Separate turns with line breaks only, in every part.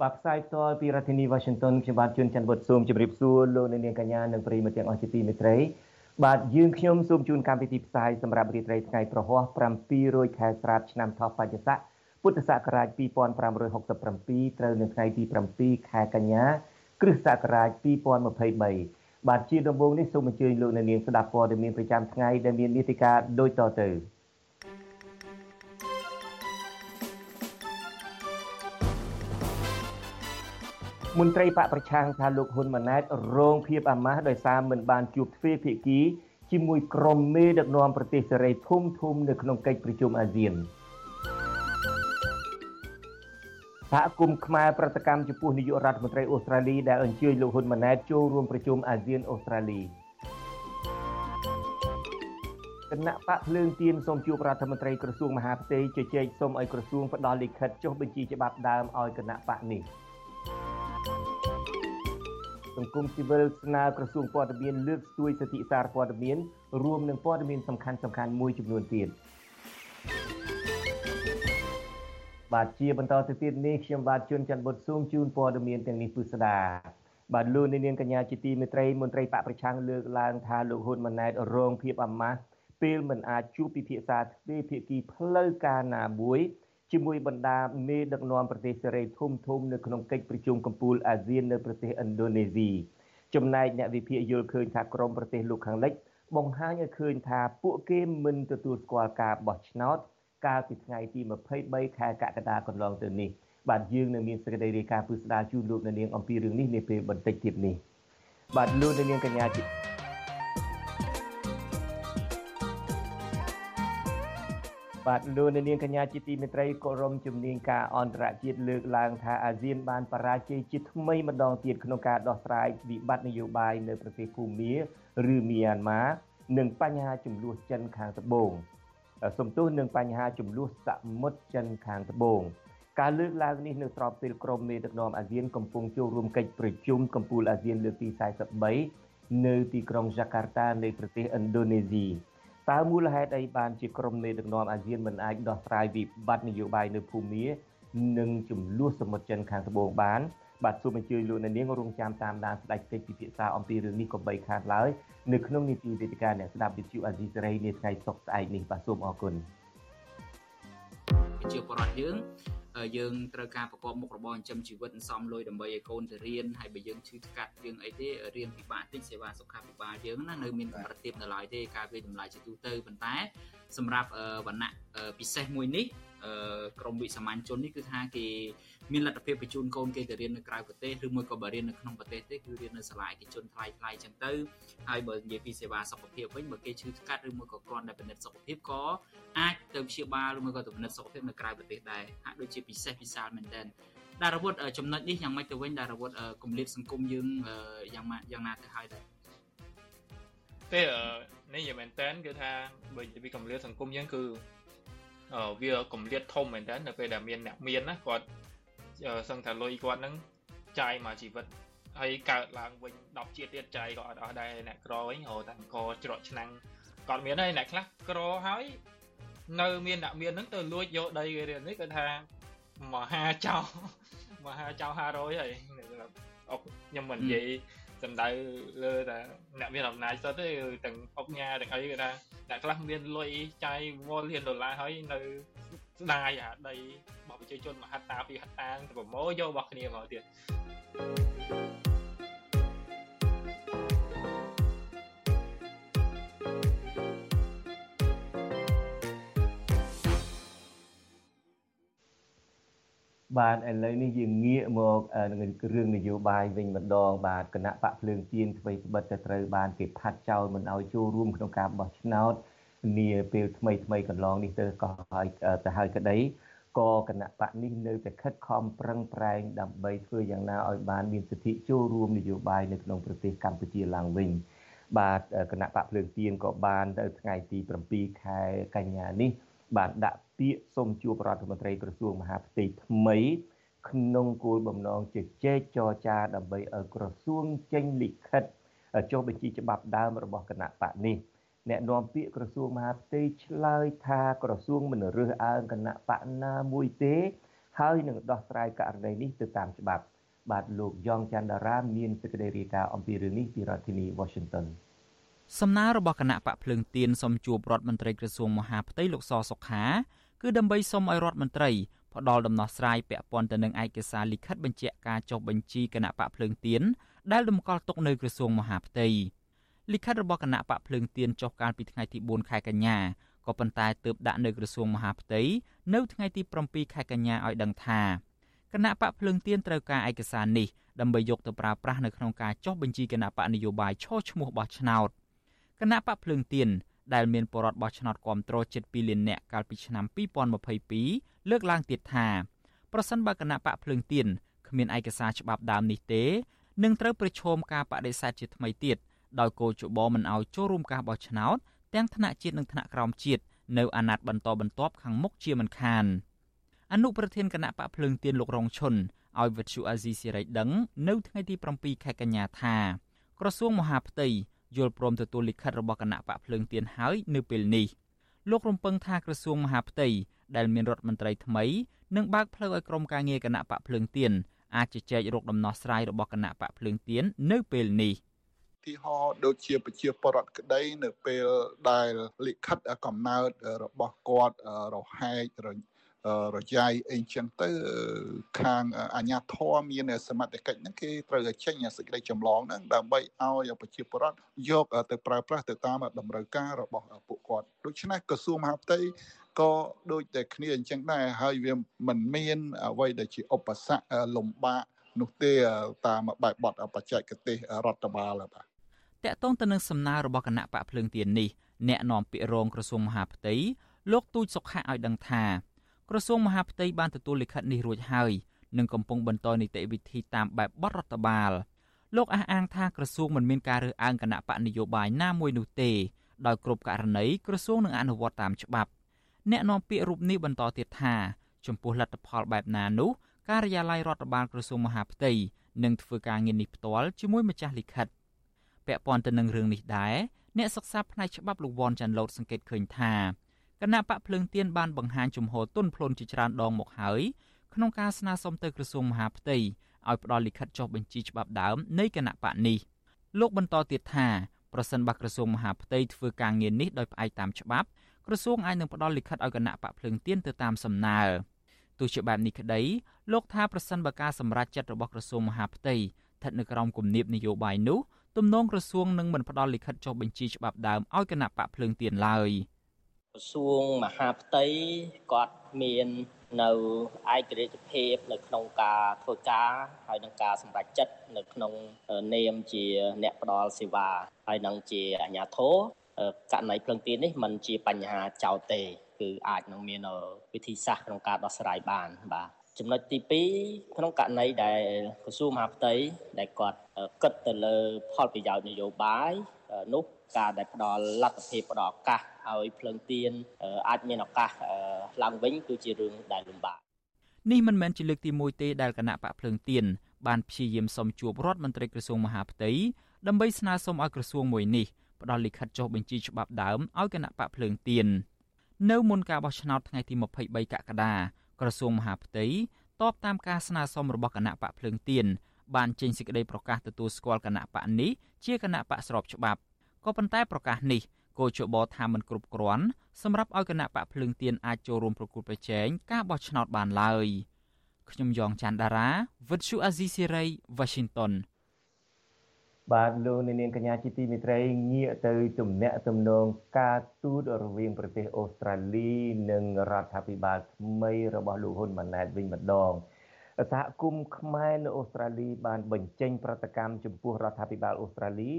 បាទផ្សាយផ្ទាល់ពីរដ្ឋធានី Washington ខ្ញុំបាទជួនច័ន្ទវុតសូមជម្រាបសួរលោកអ្នកនាងកញ្ញានិងប្រិយមិត្តទាំងអស់ជាទីមេត្រីបាទយើងខ្ញុំសូមជូនកម្មវិធីផ្សាយសម្រាប់រាត្រីថ្ងៃប្រហ័ស700ខែស្រាបឆ្នាំថោះបច្ចស័កពុទ្ធសករាជ2567ត្រូវនៅថ្ងៃទី7ខែកញ្ញាគ្រិស្តសករាជ2023បាទជាដំបូងនេះសូមអញ្ជើញលោកអ្នកនាងស្ដាប់ព័ត៌មានប្រចាំថ្ងៃដែលមាននីតិកាលដូចតទៅ មន្ត្រីបកប្រឆាំងថាលោកហ៊ុនម៉ាណែតរងភាពអាម៉ាស់ដោយសារមិនបានជួបទ្វេភាគីជាមួយក្រុមមេដឹកនាំប្រទេសសេរីធំធំនៅក្នុងកិច្ចប្រជុំអាស៊ានសហគមន៍ខ្មែរប្រតិកម្មចំពោះនាយករដ្ឋមន្ត្រីអូស្ត្រាលីដែលអញ្ជើញលោកហ៊ុនម៉ាណែតចូលរួមប្រជុំអាស៊ានអូស្ត្រាលីគណៈបកភ្លើងទៀនសូមជួបរដ្ឋមន្ត្រីក្រសួងមហាផ្ទៃជជែកសូមឲ្យក្រសួងផ្ដល់លិខិតចុះបញ្ជីច្បាប់ដើមឲ្យគណៈបកនេះ សង្គមស៊ីវិលស្នើក្រសួងព័ត៌មានលើកស្ទួយសិទ្ធិសារព័ត៌មានរួមនឹងព័ត៌មានសំខាន់សំខាន់មួយចំនួនទៀតបាទជាបន្តទៅទៀតនេះខ្ញុំបាទជួនច័ន្ទបុតស៊ូមជូនព័ត៌មានទាំងនេះពិស្ដាបាទលោកនាងកញ្ញាជាទីមេត្រីមន្ត្រីបកប្រឆាំងលើកឡើងថាលោកហ៊ុនម៉ាណែតរងភាពអាម៉ាស់ពេលមិនអាចជួបពិភាក្សាទ្វេភាគីផ្លូវការណាមួយ ជាមួយបណ្ដាមេដឹកនាំប្រទេសសេរីធំធំនៅក្នុងកិច្ចប្រជុំកំពូលអាស៊ាននៅប្រទេសឥណ្ឌូនេស៊ីចំណែកអ្នកវិភាគយល់ឃើញថាក្រមប្រទេសលោកខាងលិចបង្ហាញឲ្យឃើញថាពួកគេមិនទទួលស្គាល់ការបោះឆ្នោតកាលពីថ្ងៃទី23ខែកក្កដាកន្លងទៅនេះបាទយើងនឹងមានសេចក្តីរាយការណ៍ពឹស្ដារជូនលោកនាងអំពីរឿងនេះនាពេលបន្តិចទៀតនេះបាទលោកនាងកញ្ញាជា បាទលោកនាងកញ្ញាជាទីមេត្រីគោរមជំនាញការអន្តរជាតិលើកឡើងថាអាស៊ានបានបរាជ័យជាថ្មីម្ដងទៀតក្នុងការដោះស្រាយវិបត្តិនយោបាយនៅប្រទេសភូមាឬមីយ៉ាន់ម៉ានិងបញ្ហាចំនួនចិនខាងត្បូងសំទោសនឹងបញ្ហាចំនួនសមុទ្រចិនខាងត្បូងការលើកឡើងនេះនៅស្របពេលក្រុមមេដឹកនាំអាស៊ានកំពុងចូលរួមកិច្ចប្រជុំកំពូលអាស៊ានលើកទី43នៅទីក្រុងយ៉ាកាតានៃប្រទេសឥណ្ឌូនេស៊ី តើមូលហេតុអីបានជាក្រុមមេដឹកនាំអាស៊ានមិនអាចដោះស្រាយវិបត្តិនយោបាយនៅភូមានិងចំនួនសមុទ្រចិនខាងត្បូងបានបាទសូមអញ្ជើញលោកអ្នកនាងរងចាំតាមដានស្ដេចពេជ្រពិភាក្សាអំពីរឿងនេះកុំបីខាតឡើយនៅក្នុងនីតិវេទិកាអ្នកស្ដាប់វិទ្យុអាស៊ីសេរីនាថ្ងៃសុក្រស្អែកនេះបាទសូមអរគុណ
ជាបរិបទយើងយើងត្រូវការប្រកបមុខរបរចិញ្ចឹមជីវិតសំលុយដើម្បីឲ្យកូនទៅរៀនហើយបើយើងឈឺថ្កាត់យើងអីទេរៀនពិបាកតិចសេវាសុខាភិបាលយើងណានៅមានកម្រិតទាបនៅឡើយទេការវិតម្លៃជាទូទៅប៉ុន្តែសម្រាប់វណ្ណៈពិសេសមួយនេះក្រមវិសាមញ្ញជននេះគឺថាគេមានលទ្ធភាពបញ្ជូនកូនគេទៅរៀននៅក្រៅប្រទេសឬមួយក៏បើរៀននៅក្នុងប្រទេសទេគឺរៀននៅសាលាឯកជនថ្លៃថ្លៃចឹងទៅហើយបើនិយាយពីសេវាសុខភាពវិញបើគេឈឺថ្កាត់ឬមួយក៏គ្រាន់តែពិនិត្យសុខភាពក៏ អាចទៅព្យាបាលឬមួយក៏ទៅពិនិត្យសុខភាពនៅក្រៅប្រទេសដែរហាក់ដូចជាពិសេសពិសាលមែនទែនដារវុធចំណុចនេះយ៉ាងម៉េចទៅវិញដារវុធគម្លាតសង្គមយើងយ៉ាងម៉េចយ៉ាងណាទៅហើយដែរ
ទេនេះយ៉ាងមែនតើគឺថាបើនិយាយពីគម្លាតសង្គមយើងគឺវាគម្លាតធំមែនតើនៅពេលដែលមានអ្នកមានណាគាត់សឹងថាលុយគាត់នឹងចាយមកជីវិតហើយកើតឡើងវិញ10ជាតិទៀតចាយក៏អត់អស់ដែរអ្នកក្រវិញហៅតែអង្គច្រកឆ្នាំងគាត់មានហើយអ្នកខ្លះក្រហើយ នៅមានអ្នកមានហ្នឹងទៅលួចយកដីគេនេះគាត់ថាមហាចៅមហាចៅ500ហើយអុកខ្ញុំមិននិយាយសំដៅលើតែអ្នកមានអំណាចសុទ្ធទេទាំងអុកញ៉ាទាំងអីគាត់ថាអ្នកខ្លះមានលុយចាយវល់លានដុល្លារហើយនៅស្ដាយអាដីរបស់ប្រជាជនមហត្តាពីហត្តាទៅប្រមូលយករបស់គ្នាមកទៀត
បាទឥឡូវនេះយើងងាកមករឿងនយោបាយវិញម្ដងបាទគណៈបកភ្លើងទៀនអ្វីត្បិតតែត្រូវបានគេផាត់ចោលមិនឲ្យចូលរួមក្នុងការបោះឆ្នោតនាពេលថ្មីថ្មីកន្លងនេះទៅក៏ហើយទៅហើយក្តីក៏គណៈបកនេះនៅតែខិតខំប្រឹងប្រែងដើម្បីធ្វើយ៉ាងណាឲ្យបានមានសិទ្ធិចូលរួមនយោបាយនៅក្នុងប្រទេសកម្ពុជាឡើងវិញបាទគណៈបកភ្លើងទៀនក៏បានទៅថ្ងៃទី7ខែកញ្ញានេះបានដាក់ ពាក្យសូមជួបរដ្ឋមន្ត្រីក្រសួងមហាផ្ទៃថ្មី ក្នុងគោលបំណងជជែកចរចាដើម្បីឲ្យក្រសួងចេញលិខិតចុះបញ្ជីច្បាប់ដើមរបស់គណៈបកនេះអ្នកនាំពាក្យក្រសួងមហាផ្ទៃឆ្លើយថាក្រសួងមិនរើសអើងគណៈបកណាមួយទេ ហើយនឹងដោះស្រាយករណីនេះទៅតាមច្បាប់ បាទលោកយ៉ងច័ន្ទរាមានសេចក្តីរាយការណ៍អំពីរឿងនេះពីរដ្ឋធានី Washington
សំណើរបស់គណៈបកភ្លើងទៀនសូមជួបរដ្ឋមន្ត្រីក្រសួងមហាផ្ទៃលោកសសុខា គឺដើម្បីសូមឲ្យរដ្ឋមន្ត្រីផ្ដល់ដំណោះស្រាយពាក់ព័ន្ធទៅនឹងឯកសារលិខិតបញ្ជាក់ការចុះបញ្ជីគណៈបកភ្លើងទៀនដែលតម្កល់ទុកនៅក្រសួងមហាផ្ទៃលិខិតរបស់គណៈបកភ្លើងទៀនចុះកាលពីថ្ងៃទី4ខែកញ្ញាក៏ប៉ុន្តែទើបដាក់នៅក្រសួងមហាផ្ទៃនៅថ្ងៃទី7ខែកញ្ញាឲ្យដឹងថាគណៈបកភ្លើងទៀនត្រូវការឯកសារនេះដើម្បីយកទៅប្រើប្រាស់នៅក្នុងការចុះបញ្ជីគណៈបកនយោបាយឈរឈ្មោះបោះឆ្នោតគណៈបកភ្លើងទៀន ដែលមានបរិវត្តបោះឆ្នោតគ្រប់គ្រងជិត2លាននាក់កាលពីឆ្នាំ2022លើកឡើងទៀតថាប្រសិនបើគណៈបកភ្លើងទៀនគ្មានឯកសារច្បាប់ដើមនេះទេនឹងត្រូវប្រឈមការបដិសេធជាថ្មីទៀតដោយគោចបមិនឲ្យចូលរួមការបោះឆ្នោតទាំងថ្នាក់ជាតិនិងថ្នាក់ក្រោមជាតិនៅអាណត្តិបន្តបន្ទាប់ខាងមុខជាមិនខានអនុប្រធានគណៈបកភ្លើងទៀនលោករងឈុនឲ្យវិទ្យុអាស៊ីសេរីដឹង នៅថ្ងៃទី7ខែកញ្ញាថាក្រសួងមហាផ្ទៃ យល់ព្រមទទួលលិខិតរបស់គណៈបកភ្លើងទៀនហើយនៅពេលនេះលោករំពឹងថាក្រសួងមហាផ្ទៃដែលមានរដ្ឋមន្ត្រីថ្មីនឹងបើកផ្លូវឲ្យក្រុមការងារគណៈបកភ្លើងទៀនអាចជជែករកដំណោះស្រាយរបស់គណៈបកភ្លើងទៀននៅពេលនេះ
ទីហោដូចជាប្រជាពលរដ្ឋក្តីនៅពេលដែលលិខិតកំណើតរបស់គាត់រហែករ យាយអីចឹងទៅខាងអាជ្ញាធរមានសមត្ថកិច្ចហ្នឹងគេត្រូវចេញសេចក្តីចម្លងហ្នឹងដើម្បីឲ្យប្រជាពលរដ្ឋយកទៅប្រើប្រាស់ទៅតាមតម្រូវការរបស់ពួកគាត់ដូច្នេះក្រសួងមហាផ្ទៃក៏ដូចតែគ្នាអញ្ចឹងដែរហើយវាមិនមានអ្វីដែលជាឧបសគ្គលំបាកនោះទេតាមបែបបទបច្ចេកទេសរដ្ឋបាលបាទ
តកតងទៅនឹងសំណើរបស់គណៈបកភ្លើងទៀននេះអ្នកនាំពាក្យរងក្រសួងមហាផ្ទៃលោកទូចសុខៈឲ្យដឹងថា ក្រសួងមហាផ្ទៃបានទទួលលិខិតនេះរួចហើយនិងកំពុងបន្តនីតិវិធីតាមបែបបទរដ្ឋបាលលោកអះអាងថាក្រសួងមិនមានការរើសអើងគណៈបកនយោបាយណាមួយនោះទេដោយគ្រប់ករណីក្រសួងនឹងអនុវត្តតាមច្បាប់អ្នកនាំពាក្យរូបនេះបន្តទៀតថាចំពោះលទ្ធផលបែបណានោះការិយាល័យរដ្ឋបាលក្រសួងមហាផ្ទៃនឹងធ្វើការងារនេះផ្ទាល់ជាមួយម្ចាស់លិខិតពាក់ព័ន្ធទៅនឹងរឿងនេះដែរអ្នកសិក្សាផ្នែកច្បាប់លោកវ៉ាន់ចាន់ឡូតសង្កេតឃើញថា គណៈបកភ្លើងទៀនបានបង្ហាញជំហរទុនភ្លុនជាច្រើនដងមកហើយក្នុងការស្នើសុំទៅក្រសួងមហាផ្ទៃឲ្យផ្ដល់លិខិតចុះបញ្ជីច្បាប់ដើមនៃគណៈបកនេះលោកបន្តទៀតថាប្រសិនបើក្រសួងមហាផ្ទៃធ្វើការងារនេះដោយផ្អែកតាមច្បាប់ក្រសួងអាចនឹងផ្ដល់លិខិតឲ្យគណៈបកភ្លើងទៀនទៅតាមសំណើទោះជាបែបនេះក្តីលោកថាប្រសិនបើការសម្រេចចិត្តរបស់ក្រសួងមហាផ្ទៃស្ថិតនៅក្រោមគំនាបនយោបាយនោះទំនងក្រសួងនឹងមិនផ្ដល់លិខិតចុះបញ្ជីច្បាប់ដើមឲ្យគណៈបកភ្លើងទៀនឡើយ។
ក្រសួងមហាផ្ទៃគាត់មាននៅឯករាជ្យភាពនៅក្នុងការធ្វើការហើយនឹងការសម្រេចចិត្តនៅក្នុងនាមជាអ្នកផ្ដល់សេវាហើយនឹងជាអាជ្ញាធរករណីភ្លឹងទីនេះมันជាបញ្ហាចោតទេ គឺអាចនឹងមានវិធីសាស្ត្រក្នុងការដោះស្រាយបានបាទចំណុចទី2ក្នុងករណីដែលក្រសួងមហាផ្ទៃដែលគាត់គិតទៅលើផលប្រយោជន៍នយោបាយនោះ ការដែលផ្ដល់លទ្ធភាពផ្ដល់ឱកាសឲ្យភ្លើងទៀនអាចមានឱកាសឡើងវិញគឺជារឿងដែលលំបាក
នេះមិនមែនជាលើកទី1ទេដែលគណៈបកភ្លើងទៀនបានព្យាយាមសុំជួបរដ្ឋមន្ត្រីក្រសួងមហាផ្ទៃដើម្បីស្នើសុំឲ្យក្រសួងមួយនេះផ្ដល់លិខិតចុះបញ្ជីច្បាប់ដើមឲ្យគណៈបកភ្លើងទៀននៅមុនការបោះឆ្នោតថ្ងៃទី23កក្កដាក្រសួងមហាផ្ទៃតបតាមការស្នើសុំរបស់គណៈបកភ្លើងទៀនបានចេញសេចក្តីប្រកាសទទួលស្គាល់គណៈបកនេះជាគណៈបកស្របច្បាប់ ក៏ប៉ុន្តែប្រកាសនេះគោជបថាមិនគ្រប់គ្រាន់សម្រាប់ឲ្យគណៈបកភ្លើងទៀនអាចចូលរួមប្រគល់ប្រជែងការបោះឆ្នោតបានឡើយខ្ញុំយ៉ងច័ន្ទដារាវិទ្យុអាស៊ីសេរី Washington
បាទលោកនាងកញ្ញាជាទីមេត្រីងាកទៅទំនាក់ទំនងការទូតរវាងប្រទេសអូស្ត្រាលី និងរដ្ឋាភិបាលថ្មីរបស់លោកហ៊ុនម៉ាណែតវិញម្ដងសហគមន៍ខ្មែរនៅអូស្ត្រាលីបានបញ្ចេញប្រតិកម្មចំពោះរដ្ឋាភិបាលអូស្ត្រាលី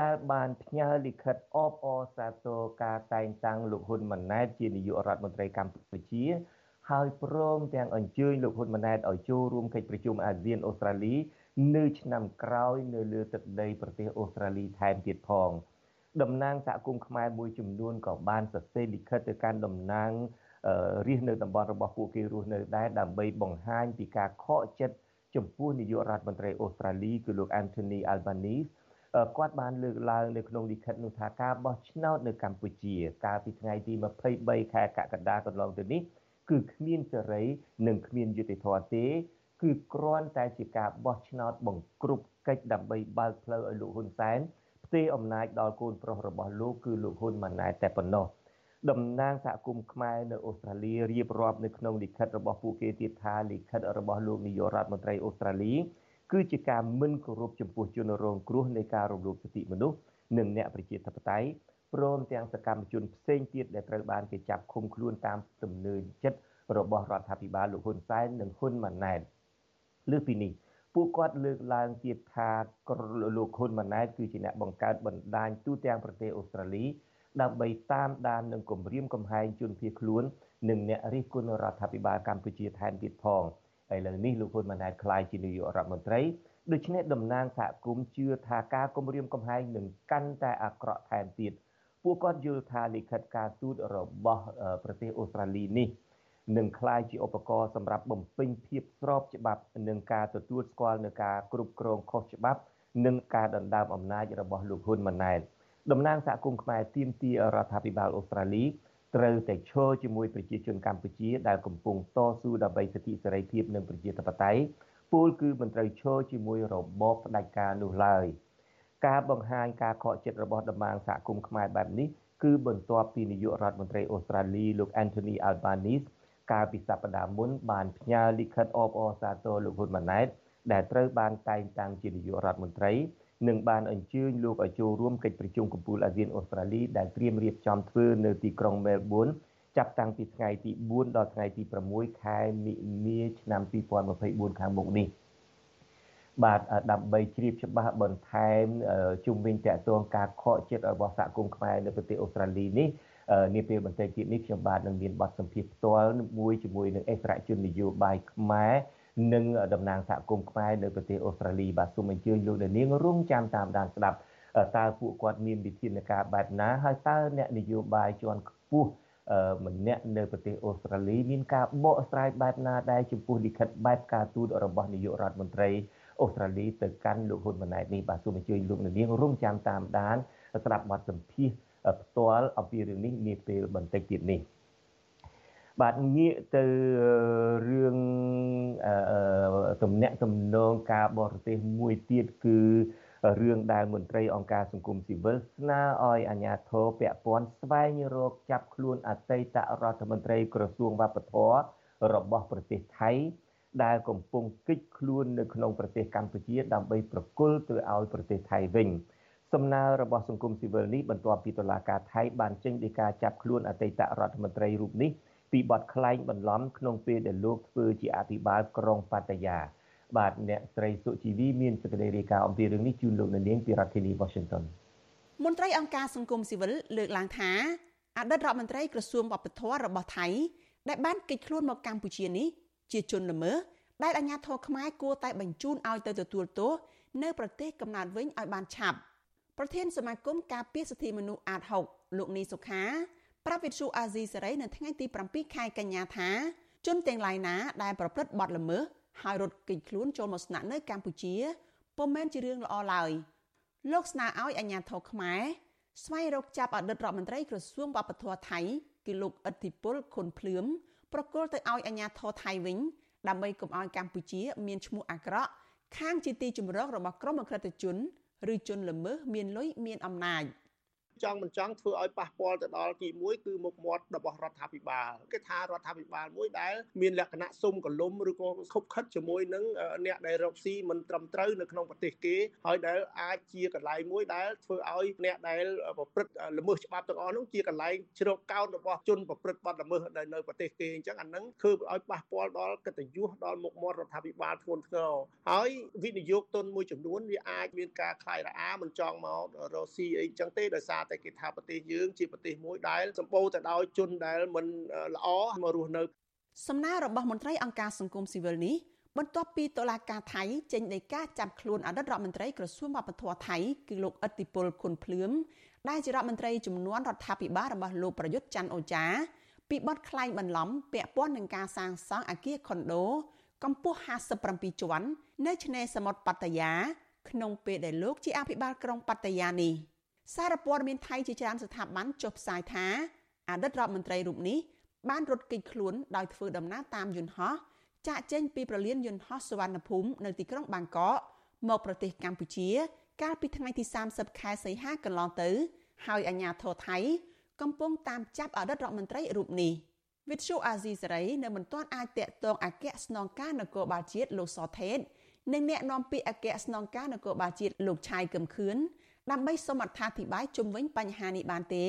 ដែលបានផ្ញើលិខិតអបអរសាទរការតែងតាំងលោកហ៊ុនម៉ាណែតជានាយករដ្ឋមន្ត្រីកម្ពុជា ហើយព្រមទាំងអញ្ជើញលោកហ៊ុនម៉ាណែតឲ្យចូលរួមកិច្ចប្រជុំអាស៊ានអូស្ត្រាលីនៅឆ្នាំក្រោយនៅលើទឹកដីប្រទេសអូស្ត្រាលីថែមទៀតផងតំណាងសហគមន៍ខ្មែរមួយចំនួនក៏បានសរសេរលិខិតទៅកាន់តំណាងរាជនៅតំបន់របស់ពួកគេរស់នៅដែរដើម្បីបង្ហាញពីការខកចិត្តចំពោះនាយករដ្ឋមន្ត្រីអូស្ត្រាលីគឺលោក Anthony Albanese គាត់បានលើកឡើងនៅក្នុងលិខិតនោះថាការបោះឆ្នោតនៅកម្ពុជា កាលពីថ្ងៃទី23ខែកក្កដាកន្លងទៅនេះគឺគ្មានសេរីនិងគ្មានយុត្តិធម៌ទេ គឺគ្រាន់តែជាការបោះឆ្នោតបង្គ្រប់កិច្ចដើម្បីបើកផ្លូវឲ្យលោកហ៊ុនសែនផ្ទេរអំណាចដល់កូនប្រុសរបស់លោកគឺលោកហ៊ុនម៉ាណែតតែប៉ុណ្ណោះតំណាងសហគមន៍ខ្មែរនៅអូស្ត្រាលីរៀបរាប់នៅក្នុងលិខិតរបស់ពួកគេទៀតថាលិខិតរបស់លោកនាយករដ្ឋមន្ត្រីអូស្ត្រាលី គឺជាការមិនគោរពចំពោះជនរងគ្រោះនៃការរំលោភសិទ្ធិមនុស្សនិងអ្នកប្រជាធិបតេយ្យព្រមទាំងសកម្មជនផ្សេងទៀតដែលត្រូវបានគេចាប់ឃុំខ្លួនតាមទំនើចិត្តរបស់រដ្ឋាភិបាលលោកហ៊ុនសែននិងហ៊ុនម៉ាណែតលើពីនេះពួកគាត់លើកឡើងទៀតថាលោកហ៊ុនម៉ាណែតគឺជាអ្នកបង្កើតបណ្ដាញទូទាំងប្រទេសអូស្ត្រាលីដើម្បីតាមដាននិងគម្រាមកំហែងជនភៀសខ្លួននិងអ្នករិះគន់រដ្ឋាភិបាលកម្ពុជាថែមទៀតផង ឥឡូវនេះលោកហ៊ុនម៉ាណែតក្លាយជានាយករដ្ឋមន្ត្រីដូច្នេះតំណាងសហគមន៍ជឿថាការគម្រាមកំហែងនឹងកាន់តែអាក្រក់ថែមទៀតពួកគាត់យល់ថាលិខិតការទូតរបស់ប្រទេសអូស្ត្រាលីនេះនឹងក្លាយជាឧបករណ៍សម្រាប់បំពេញភាពស្របច្បាប់នឹងការទទួលស្គាល់នឹងការគ្រប់គ្រងខុសច្បាប់និងការដណ្ដើមអំណាចរបស់លោកហ៊ុនម៉ាណែតតំណាងសហគមន៍ខ្មែរទាមទាររដ្ឋាភិបាលអូស្ត្រាលី ត្រូវតែឈរជាមួយប្រជាជនកម្ពុជាដែលកំពុងតស៊ូដើម្បីសិទ្ធិសេរីភាពនិងប្រជាធិបតេយ្យពលគឺមិនត្រូវឈរជាមួយរបបផ្ដាច់ការនោះឡើយការបង្ហាញការខកចិត្តរបស់តំណាងសហគមន៍ខ្មែរបែបនេះគឺបន្ទាប់ពីនាយករដ្ឋមន្ត្រីអូស្ត្រាលីលោក Anthony Albanese កាលពីសប្តាហ៍មុនបានផ្ញើលិខិតអបអរសាទរលោកហ៊ុនម៉ាណែតដែលត្រូវបានតែងតាំងជានាយករដ្ឋមន្ត្រី និងបានអញ្ជើញលោកឲ្យចូលរួមកិច្ចប្រជុំកំពូលអាស៊ានអូស្ត្រាលីដែលត្រៀមរៀបចំធ្វើនៅទីក្រុងមែលប៊នចាប់តាំងពីថ្ងៃទី4ដល់ថ្ងៃទី6ខែមិនិនាឆ្នាំ2024ខាងមុខនេះបាទដើម្បីជ្រាបច្បាស់បន្ថែមជុំវិញតកតងការខកចិត្តរបស់សហគមន៍ខ្មែរនៅប្រទេសអូស្ត្រាលីនេះនាពេលបន្តិចទៀតនេះខ្ញុំបាទនឹងមានបទសម្ភាសន៍ផ្ទាល់មួយជាមួយនឹងអេសរជននយោបាយខ្មែរ និងតំណាងសហគមន៍ខ្មែរនៅប្រទេសអូស្ត្រាលីបាទសូមអញ្ជើញលោកនាងរងចាំតាមដានស្ដាប់តើពួកគាត់មានវិធានការបែបណាហើយតើអ្នកនយោបាយជាន់ខ្ពស់ម្នាក់នៅប្រទេសអូស្ត្រាលីមានការបកស្រាយបែបណាដែរចំពោះលិខិតបែបការទូតរបស់នាយករដ្ឋមន្ត្រីអូស្ត្រាលីទៅកាន់លោកហ៊ុនម៉ាណែតនេះបាទសូមអញ្ជើញលោកនាងរងចាំតាមដានស្ដាប់បទសម្ភាសន៍ផ្ទាល់អំពីរឿងនេះនាពេលបន្តិចទៀតនេះ បាទងាកទៅរឿងទំនាក់ទំនងការបរទេសមួយទៀតគឺរឿងដែលមន្ត្រីអង្គការសង្គមស៊ីវិលស្នើឲ្យអាជ្ញាធរពាក់ព័ន្ធស្វែងរកចាប់ខ្លួនអតីតរដ្ឋមន្ត្រីក្រសួងវប្បធម៌របស់ប្រទេសថៃដែលកំពុងគិតខ្លួននៅក្នុងប្រទេសកម្ពុជា ដើម្បីប្រគល់ទៅឲ្យប្រទេសថៃវិញសំណើរបស់សង្គមស៊ីវិលនេះបន្ទាប់ពីតុលាការថៃបានចេញដីកាចាប់ខ្លួនអតីតរដ្ឋមន្ត្រីរូបនេះ ពីបទក្លែងបន្លំក្នុងពេលដែលលោកធ្វើជាអភិបាលក្រុងប៉ាតាយា បាទអ្នកស្រីសុជីវីមានសេចក្តីរាយការណ៍អំពីរឿងនេះជូនលោកនាងពីរដ្ឋធានី Washington
មន្ត្រីអង្គការសង្គមស៊ីវិលលើកឡើងថាអតីតរដ្ឋមន្ត្រីក្រសួងវប្បធម៌របស់ថៃដែលបានកិច្ចខ្លួនមកកម្ពុជានេះជាជនល្មើសដែលអាជ្ញាធរខ្មែរគួរតែបញ្ជូនឲ្យទៅទទួលទោសនៅប្រទេសកំណើតវិញឲ្យបានឆាប់ប្រធានសមាគមការពារសិទ្ធិមនុស្សអាត6លោកនីសុខា ប្រាប់វិទ្យុអាស៊ីសេរីនៅថ្ងៃទី7ខែកញ្ញាថាជនទាំងឡាយណាដែលប្រព្រឹត្តបទល្មើសហើយរត់គេចខ្លួនចូលមកស្នាក់នៅកម្ពុជាពុំមែនជារឿងល្អឡើយលោកស្នើឲ្យអាជ្ញាធរខ្មែរស្វែងរកចាប់អតីតរដ្ឋមន្ត្រីក្រសួងវប្បធម៌ថៃគឺលោកអធិពលខុនភ្លឿមប្រគល់ទៅឲ្យអាជ្ញាធរថៃវិញដើម្បីកុំឲ្យកម្ពុជាមានឈ្មោះអាក្រក់ខាងជាទីជំរករបស់ក្រុមអក្រិតជន ឬជនល្មើសមានលុយមានអំណាច។
ចង់មិនចង់ធ្វើឲ្យប៉ះពាល់ទៅដល់ទី1គឺមុខមាត់របស់រដ្ឋាភិបាលគេថារដ្ឋាភិបាលមួយដែលមានលក្ខណៈសុំកលុំឬក៏ខុបខិតជាមួយនឹងអ្នកដែលរកស៊ីមិនត្រឹមត្រូវនៅក្នុងប្រទេសគេហើយដែលអាចជាកន្លែងមួយដែលធ្វើឲ្យអ្នកដែលប្រព្រឹត្តល្មើសច្បាប់ទាំងអស់នោះជាកន្លែងជ្រកកោនរបស់ជនប្រព្រឹត្តបទល្មើសដែលនៅប្រទេសគេអញ្ចឹងអានឹងធ្វើឲ្យប៉ះពាល់ដល់កិត្តិយសដល់មុខមាត់រដ្ឋាភិបាលធ្ងន់ធ្ងរហើយវិនិយោគទុនមួយចំនួនវាអាចមានការខ្លាយរអាមិនចង់មករកស៊ីអីអញ្ចឹងទេដោយសារតែគេថាប្រទេសយើងជាប្រទេសមួយដែលសម្បូរទៅដោយជនដែលមិនល្អមករស់នៅ
សំណើរបស់មន្ត្រីអង្គការសង្គមស៊ីវិលនេះបន្ទាប់ពីតុលាការថៃចេញដីកាចាប់ខ្លួនអតីតរដ្ឋមន្ត្រីក្រសួងវប្បធម៌ថៃគឺលោកអ៊ិតតិពលគុណភ្លឿមដែលជារដ្ឋមន្ត្រីជំនាន់រដ្ឋាភិបាលរបស់លោកប្រយុទ្ធច័ន្ទអូចាពីបទក្លែងបន្លំពាក់ព័ន្ធនឹងការសាងសង់អគារខុនដូកម្ពស់57ជាន់នៅឆ្នេរសមុទ្រប៉ាតាយា ក្នុងពេលដែលលោកជាអភិបាលក្រុងប៉ាតាយានេះ សារព័ត៌មានថៃជាច្រើនស្ថាប័នចុះផ្សាយថាអតីតរដ្ឋមន្ត្រីរូបនេះបានរត់គេចខ្លួនដោយធ្វើដំណើរតាមយន្តហោះចាក់ចេញពីប្រលានយន្តហោះសវណ្ណភូមិនៅទីក្រុងបាងកកមកប្រទេសកម្ពុជា កាលពីថ្ងៃទី30ខែសីហាកន្លងទៅហើយអាជ្ញាធរថៃ កំពុងតាមចាប់អតីតរដ្ឋមន្ត្រីរូបនេះវិទ្យុអាស៊ីសេរីនៅមិនទាន់អាចតាក់ទងអគ្គស្នងការនគរបាលជាតិលោកសថេតនិងអ្នកនាំពាក្យអគ្គស្នងការនគរបាលជាតិលោកឆាយកឹមខឿន ដើម្បីសូមអត្ថាធិប្បាយជុំវិញបញ្ហានេះបានទេ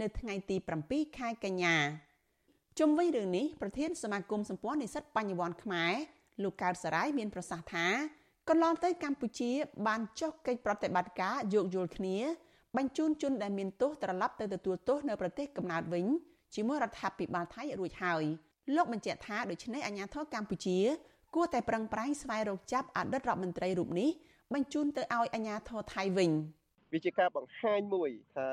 នៅថ្ងៃទី7ខែកញ្ញាជុំវិញរឿងនេះប្រធានសមាគមសម្ព័ន្ធនិស្សិតបញ្ញវន្តខ្មែរលោកកើតសរាយមានប្រសាសន៍ថាកន្លងទៅកម្ពុជា បានចុះកិច្ចប្រតិបត្តិការយោគយល់គ្នា បញ្ជូនជនដែលមានទោសត្រឡប់ទៅទទួលទោសនៅប្រទេសកំណើតវិញជាមួយរដ្ឋាភិបាលថៃរួចហើយលោកបញ្ជាក់ថាដូច្នេះអាជ្ញាធរកម្ពុជា គួរតែប្រឹងប្រែងស្វែងរកចាប់អតីតរដ្ឋមន្ត្រីរូបនេះបញ្ជូនទៅឲ្យអាជ្ញាធរថៃវិញ។
វាជាការបង្ហាញមួយថា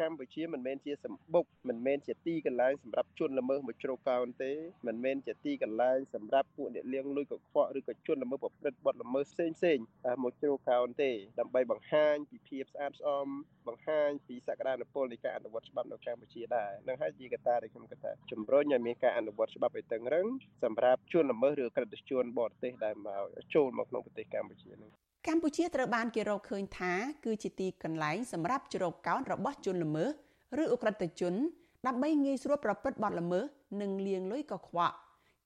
កម្ពុជាមិនមែនជាសម្បុកមិនមែនជាទីកន្លែងសម្រាប់ជនល្មើសមកជ្រកកោនទេមិនមែនជាទីកន្លែងសម្រាប់ពួកអ្នកលៀងលួយកខ្វក់ឬក៏ជនល្មើសប្រព្រឹត្តបទល្មើសផ្សេងផ្សេងមកជ្រកកោនទេដើម្បីបង្ហាញពីភាពស្អាតស្អំបង្ហាញពីសក្តានុពលនៃការអនុវត្តច្បាប់នៅកម្ពុជាដែរនឹងហើយជាកត្តាដែលខ្ញុំគិតថាជំរុញឲ្យមានការអនុវត្តច្បាប់ឲ្យតឹងរឹងសម្រាប់ជនល្មើសឬក្រិតជនបរទេសដែលមកចូលមកក្នុងប្រទេសកម្ពុជានឹង
កម្ពុជាត្រូវបានគេរកឃើញថាគឺជាទីកន្លែងសម្រាប់ជ្រកកោនរបស់ជនល្មើសឬអ ுக ្រិតជន ដើម្បីងាយស្រួលប្រព្រឹត្តបទល្មើសនិងលាងលុយកខ្វក់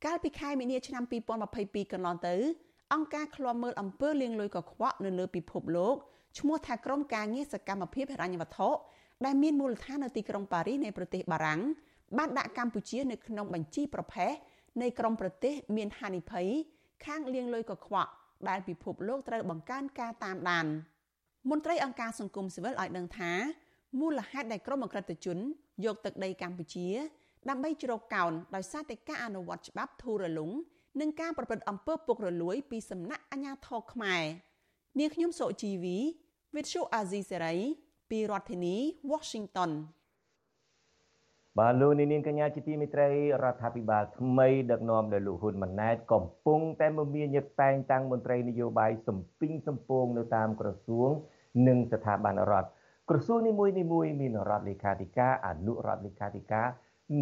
កាលពីខែមីនាឆ្នាំ2022កន្លងទៅអង្គការឃ្លាំមើលអំពើលាងលុយកខ្វក់នៅលើពិភពលោកឈ្មោះថាក្រុមការងារសកម្មភាពហិរញ្ញវត្ថុដែលមានមូលដ្ឋាននៅទីក្រុងប៉ារីសនៃប្រទេសបារាំងបានដាក់កម្ពុជានៅក្នុងបញ្ជីប្រភេទនៃក្រុមប្រទេសមានហានិភ័យខាងលាងលុយកខ្វក់ ដែលពិភពលោកត្រូវបង្កើនការតាមដានមន្ត្រីអង្គការសង្គមស៊ីវិលឲ្យដឹងថាមូលហេតុដែលក្រុមអក្រិតជន យកទឹកដីកម្ពុជា ដើម្បីជ្រកកោនដោយសារតែការអនុវត្តច្បាប់ធូររលុងនិងការប្រព្រឹត្តអំពើពុករលួយពីសំណាក់អាជ្ញាធរខ្មែរនាងខ្ញុំសុជីវី With Show Azizi Serai ពីរដ្ឋធានី Washington
បាទលោកនាងកញ្ញាជាទីមេត្រីរដ្ឋាភិបាលថ្មីដឹកនាំដោយលោកហ៊ុនម៉ាណែតកំពុងតែមមាញឹកតែងតាំងមន្ត្រីនយោបាយសំពីងសំពងនៅតាមក្រសួង និងស្ថាប័នរដ្ឋក្រសួងនីមួយនីមួយមានរដ្ឋលេខាធិការអនុរដ្ឋលេខាធិការ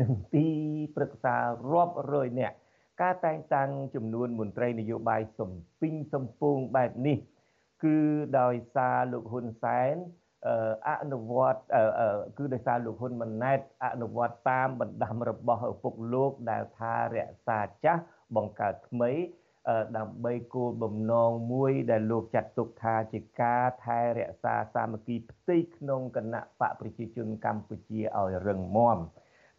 និងទីប្រឹក្សារាប់រយនាក់ការតែងតាំងចំនួនមន្ត្រីនយោបាយសំពីងសំពងបែបនេះ គឺដោយសារលោកហ៊ុនសែន អនុវត្តគឺដោយសារលោកហ៊ុនម៉ាណែតអនុវត្តតាមបណ្ដាំរបស់ឪពុកលោកដែលថារក្សាចាស់បង្កើតថ្មីដើម្បីគោលបំណងមួយដែលលោកចាត់ទុកថាជាការថែរក្សាសាមគ្គីផ្ទៃក្នុងគណៈបកប្រជាជនកម្ពុជាឲ្យរឹងមាំ